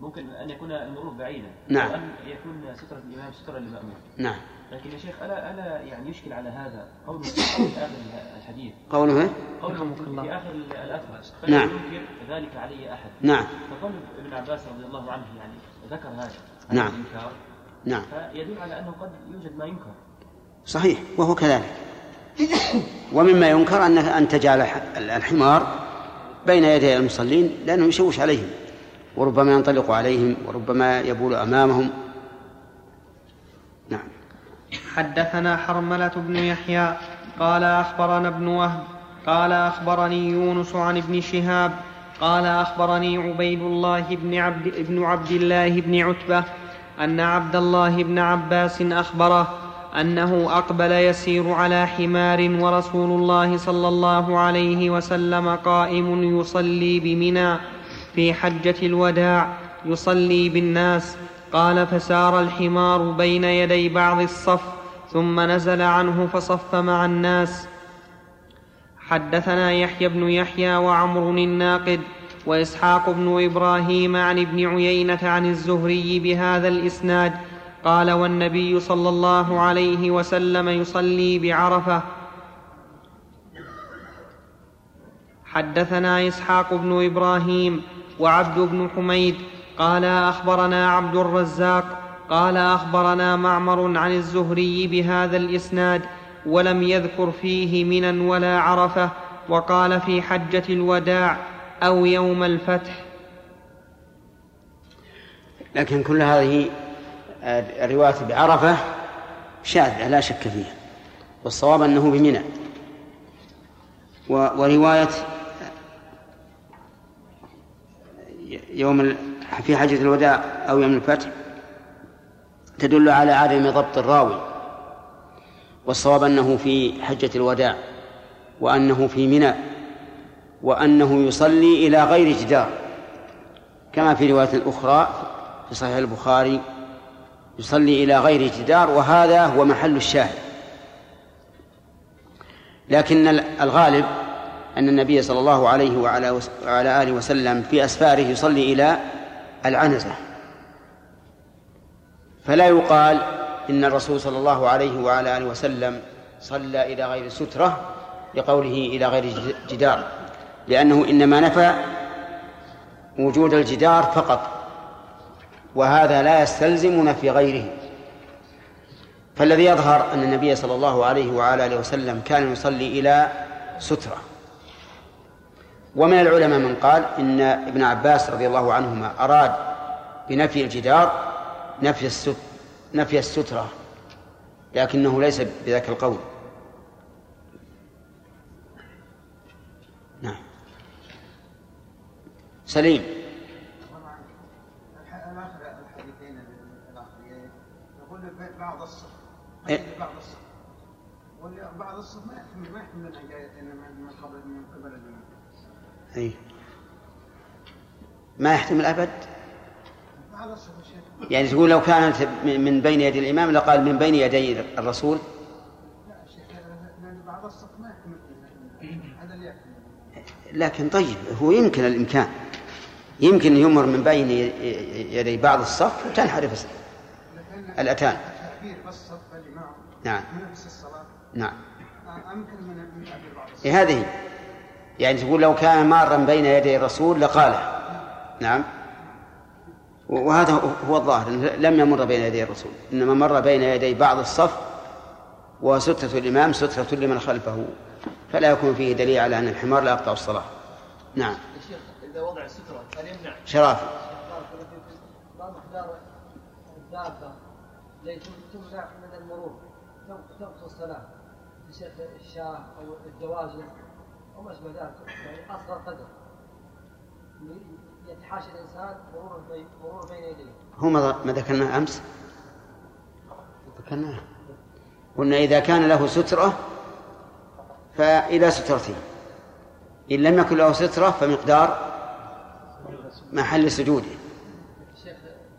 ممكن أن يكون المرور بعيدا. نعم. وأن يكون سترة الإمام سترة للمأمون. نعم. لكن يا شيخ الا ألا يعني يشكل على هذا قوله في آخر الحديث؟ قوله إيه؟ قوله في آخر الاثر نعم. فلا ينكر ذلك علي أحد؟ نعم. فقول ابن عباس رضي الله عنه يعني ذكر هذا. نعم. هذا الإنكار. نعم. فيدل على أنه قد يوجد ما ينكر. صحيح. وهو كذلك. ومما ينكر أن أن تجعل الحمار بين يدي المصلين لأنه يشوش عليهم. وربما ينطلق عليهم وربما يبول أمامهم. نعم. حدثنا حرملة بن يحيى قال أخبرنا ابن وهب قال أخبرني يونس عن ابن شهاب قال أخبرني عبيد الله بن عبد, بن عبد الله بن عتبة أن عبد الله بن عباس أخبره أنه أقبل يسير على حمار ورسول الله صلى الله عليه وسلم قائم يصلي بمنى. في حجة الوداع يصلي بالناس. قال فسار الحمار بين يدي بعض الصف ثم نزل عنه فصف مع الناس. حدثنا يحيى بن يحيى وعمر الناقد وإسحاق بن إبراهيم عن ابن عيينة عن الزهري بهذا الإسناد. قال والنبي صلى الله عليه وسلم يصلي بعرفة. حدثنا إسحاق بن إبراهيم وعبد بن حميد قال أخبرنا عبد الرزاق قال أخبرنا معمر عن الزهري بهذا الإسناد ولم يذكر فيه منا ولا عرفة وقال في حجة الوداع أو يوم الفتح. لكن كل هذه الرواية بعرفة شاذة لا شك فيها والصواب أنه بمنى. ورواية يوم في حجة الوداع أو يوم الفتح تدل على عدم ضبط الراوي والصواب أنه في حجة الوداع وأنه في منى وأنه يصلي إلى غير جدار كما في رواية أخرى في صحيح البخاري يصلي إلى غير جدار وهذا هو محل الشاهد. لكن الغالب أن النبي صلى الله عليه وعلى وعلى آله وسلم في أسفاره يصلي إلى العنزة. فلا يقال إن الرسول صلى الله عليه وعلى آله وسلم صلى إلى غير سترة لقوله إلى غير جدار. لأنه إنما نفى وجود الجدار فقط وهذا لا يستلزم نفي غيره. فالذي يظهر أن النبي صلى الله عليه وعلى آله وسلم كان يصلي إلى سترة. ومن العلماء من قال إن ابن عباس رضي الله عنهما أراد بنفي الجدار نفي الست نفي السترة لكنه ليس بذاك القول. نعم. سليم. بعض الصف إيه؟ بعض الصف بعض الصف ما يحتمل ما يحتمل أي ما يحتمل أبد يعني تقول لو كانت من بين يدي الإمام لقال من بين يدي الرسول؟ لكن طيب هو يمكن الإمكان. يمكن يمر من بين يدي بعض الصف وتنحرف الأتان. نعم. نعم. امكن من بعض الصف هذه. يعني تقول لو كان مارا بين يدي الرسول لقاله. نعم. وهذا هو الظاهر لم يمر بين يدي الرسول إنما مر بين يدي بعض الصف وسترة الإمام سترة لمن خلفه فلا يكون فيه دليل على أن الحمار لا يقطع الصلاة. نعم. يا شيخ إذا وضع الستره هل يمنع؟ شرافي. ما مقدار الدابه التي تمنع من المرور. يا شيخ الشاه أو الدواجن. أو ما اشبه ذلك يعني أصغر قدر. يتحاشى الإنسان مرور بين مرور بين يديه. هو ما ذكرناه أمس؟ ذكرناه. قلنا إذا كان له سترة فإلى سترته. إن لم يكن له سترة فمقدار محل سجوده. الشيخ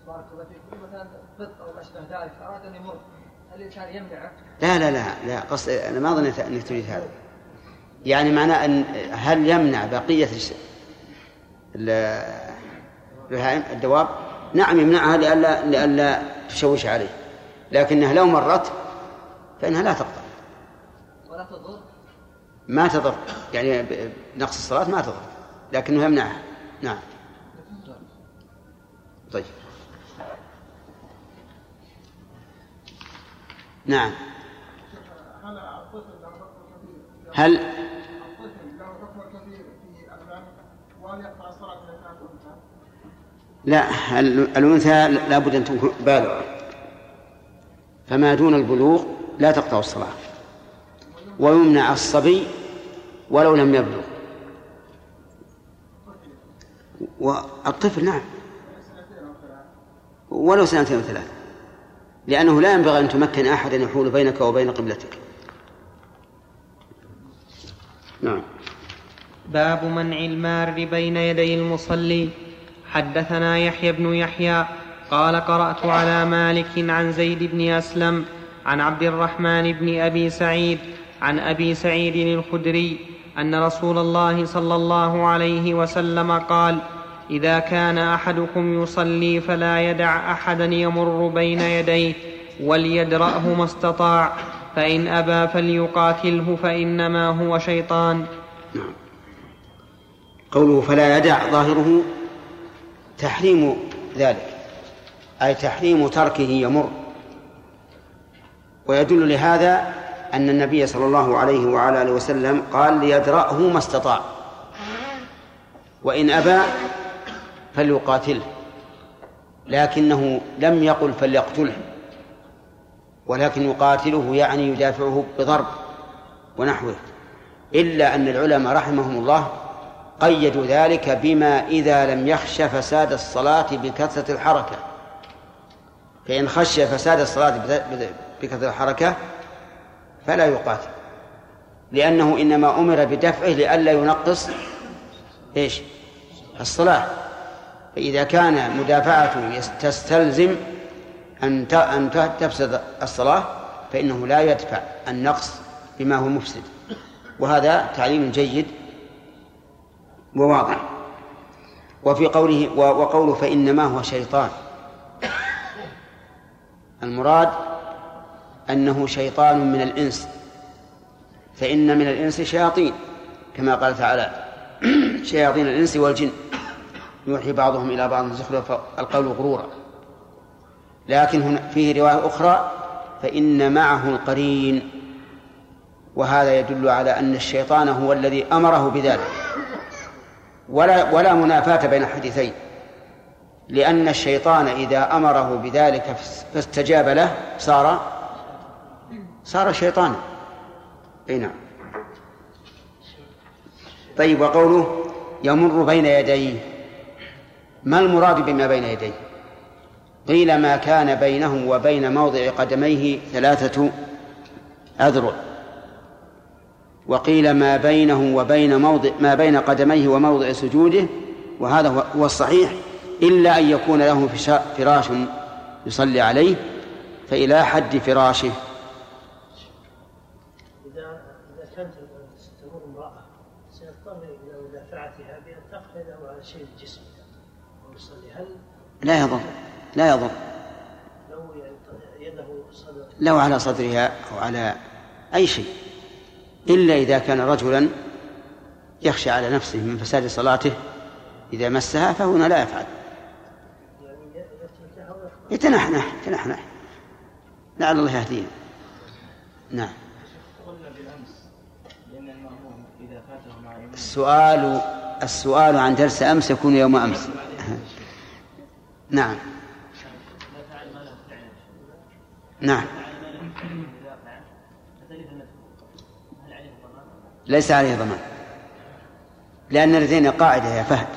بارك الله فيك. مثلا قط أو ما أشبه ذلك أراد أن يمر هل الإنسان يمنعه؟ لا لا لا لا قصد أنا ما ظنيت أنك تريد هذا. يعني معناه أن هل يمنع بقية البهائم الدواب؟ نعم يمنعها لئلا لئلا تشوش عليه. لكنها لو مرت فإنها لا تقطع. ولا تضر؟ ما تضر. يعني بنقص الصلاة ما تضر لكنه يمنعها. نعم. طيب. شيخ هل الطفل له دخل كثير هل الطفل له دخل كثير في الباب وهل يقطع الصلاة إذا كانت أنثى؟ لا ال- الأنثى لابد أن تكون بالغة. فما دون البلوغ لا تقطع الصلاة. ويمنع الصبي ولو لم يبلغ. والطفل نعم. ولو سنتين وثلاث لأنه لا ينبغي أن تمكن أحدا يحول بينك وبين قبلتك. نعم. باب منع المار بين يدي المصلي. حدثنا يحيى بن يحيى قال قرأت على مالك عن زيد بن أسلم عن عبد الرحمن بن أبي سعيد عن أبي سعيد الخدري أن رسول الله صلى الله عليه وسلم قال إذا كان أحدكم يصلي فلا يدع أحدا يمر بين يديه وليدرأه ما استطاع فإن أبى فليقاتله فإنما هو شيطان. نعم. قوله فلا يدع ظاهره تحريم ذلك أي تحريم تركه يمر. ويدل لهذا أن النبي صلى الله عليه وعلى آله وسلم قال ليدرأه ما استطاع. وإن أبى فليقاتله لكنه لم يقل فليقتله ولكن يقاتله يعني يدافعه بضرب ونحوه إلا أن العلماء رحمهم الله قيدوا ذلك بما إذا لم يخش فساد الصلاة بكثرة الحركة. فإن خشي فساد الصلاة بكثرة الحركة فلا يقاتل لأنه إنما أمر بدفعه لئلا ينقص إيش؟ الصلاة. فإذا كان مدافعته تستلزم أن أن تفسد الصلاة فإنه لا يدفع النقص بما هو مفسد. وهذا تعليم جيد وواضح. وفي قوله وقوله فإنما هو شيطان. المراد أنه شيطان من الإنس. فإن من الإنس شياطين كما قال تعالى. شياطين الإنس والجن. يوحي بعضهم إلى بعض زخرف القول غرورا. لكن هنا فيه رواية أخرى فإن معه القرين. وهذا يدل على أن الشيطان هو الذي أمره بذلك. ولا ولا منافاة بين الحديثين لأن الشيطان إذا أمره بذلك فاستجاب له صار صار شيطانا أي نعم. طيب وقوله يمر بين يديه. ما المراد بما بين يديه؟ قيل ما كان بينه وبين موضع قدميه ثلاثة أذرع. وقيل ما بينه وبين موضع ما بين قدميه وموضع سجوده وهذا هو الصحيح إلا أن يكون له فراش يصلي عليه فإلى حد فراشه. إذا إذا كانت تمر امرأة سيضطر إلى مدافعتها بأن على شيء الجسم ويصلي هل لا يضر لا يضر. لو يده صدر لو على صدرها أو على أي شيء. إلا إذا كان رجلا يخشى على نفسه من فساد صلاته إذا مسها فهنا لا يفعل. يتنحنح يتنحنح. لعل الله يهدينا نعم. السؤال السؤال عن درس أمس يكون يوم أمس. نعم. نعم فعل ما له فعل اذا فعل فتجد انه هل عليه ضمان؟ ليس عليه ضمان. لأن لدينا قاعدة يا فهد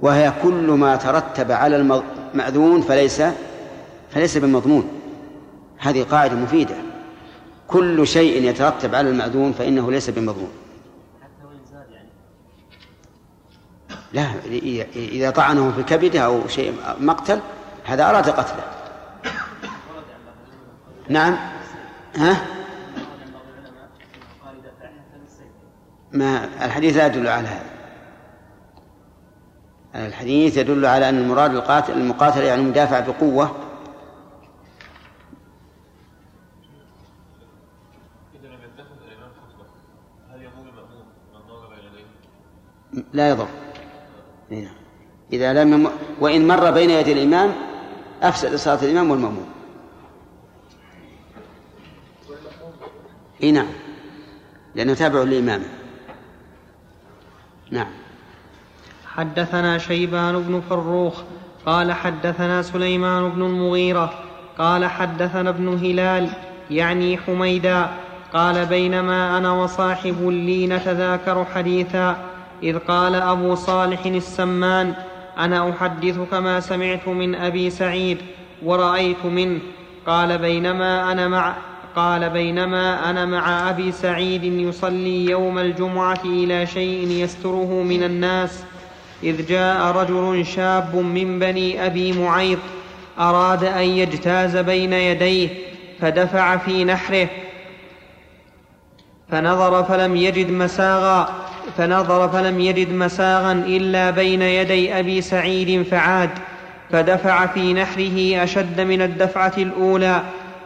وهي كل ما ترتب على المأذون فليس فليس بمضمون. هذه قاعدة مفيدة. كل شيء يترتب على المأذون فإنه ليس بمضمون. لا إذا طعنه في كبده أو شيء مقتل هذا أراد قتله. نعم. ها ورد عن بعض العلماء انه قال اذا فعل حتى بالسيف ما الحديث لا يدل على هذا. الحديث يدل على أن المراد القاتل المقاتل يعني مدافع بقوة؟ لا يضر. إي نعم. إذا لم يم... وإن مر بين يدي الإمام أفسد صلاة الإمام والمأموم. اي نعم. لأنه تابع لإمامه نعم. حدثنا شيبان بن فروخ قال حدثنا سليمان بن المغيرة قال حدثنا ابن هلال يعني حميدا قال بينما أنا وصاحب لي نتذاكر حديثا إذ قال أبو صالح السمان أنا أحدثك ما سمعت من أبي سعيد ورأيت منه قال بينما أنا مع قال بينما أنا مع أبي سعيد يصلي يوم الجمعة إلى شيء يستره من الناس إذ جاء رجل شاب من بني أبي معيط أراد أن يجتاز بين يديه فدفع في نحره فنظر فلم يجد مساغا فنظر فلم يجد مساغا إلا بين يدي أبي سعيد فعاد فدفع في نحره أشد من الدفعة الأولى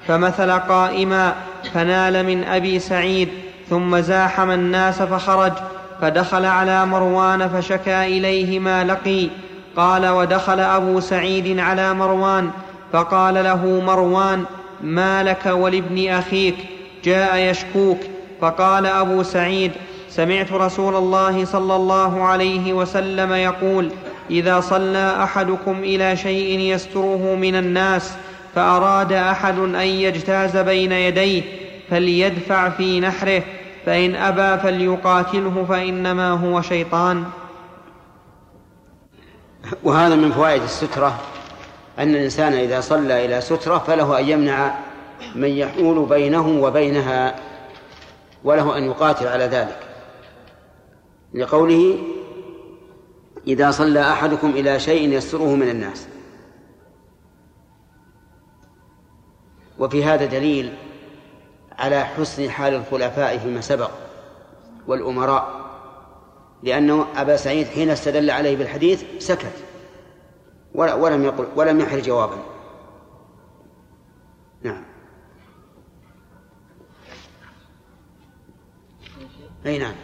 فمثل قائما فنال من أبي سعيد ثم زاحم الناس فخرج فدخل على مروان فشكى إليه ما لقي قال ودخل أبو سعيد على مروان فقال له مروان ما لك ولابن أخيك؟ جاء يشكوك. فقال أبو سعيد سمعت رسول الله صلى الله عليه وسلم يقول إذا صلى أحدكم إلى شيء يستره من الناس فأراد أحد أن يجتاز بين يديه فليدفع في نحره فإن أبى فليقاتله فإنما هو شيطان. وهذا من فوائد السترة أن الإنسان إذا صلى إلى سترة فله أن يمنع من يحول بينه وبينها وله أن يقاتل على ذلك. لقوله إذا صلى أحدكم إلى شيء يستره من الناس. وفي هذا دليل على حسن حال الخلفاء فيما سبق والأمراء لأنه أبا سعيد حين استدل عليه بالحديث سكت ولم يقل ولم يحر جوابا. نعم. أي نعم.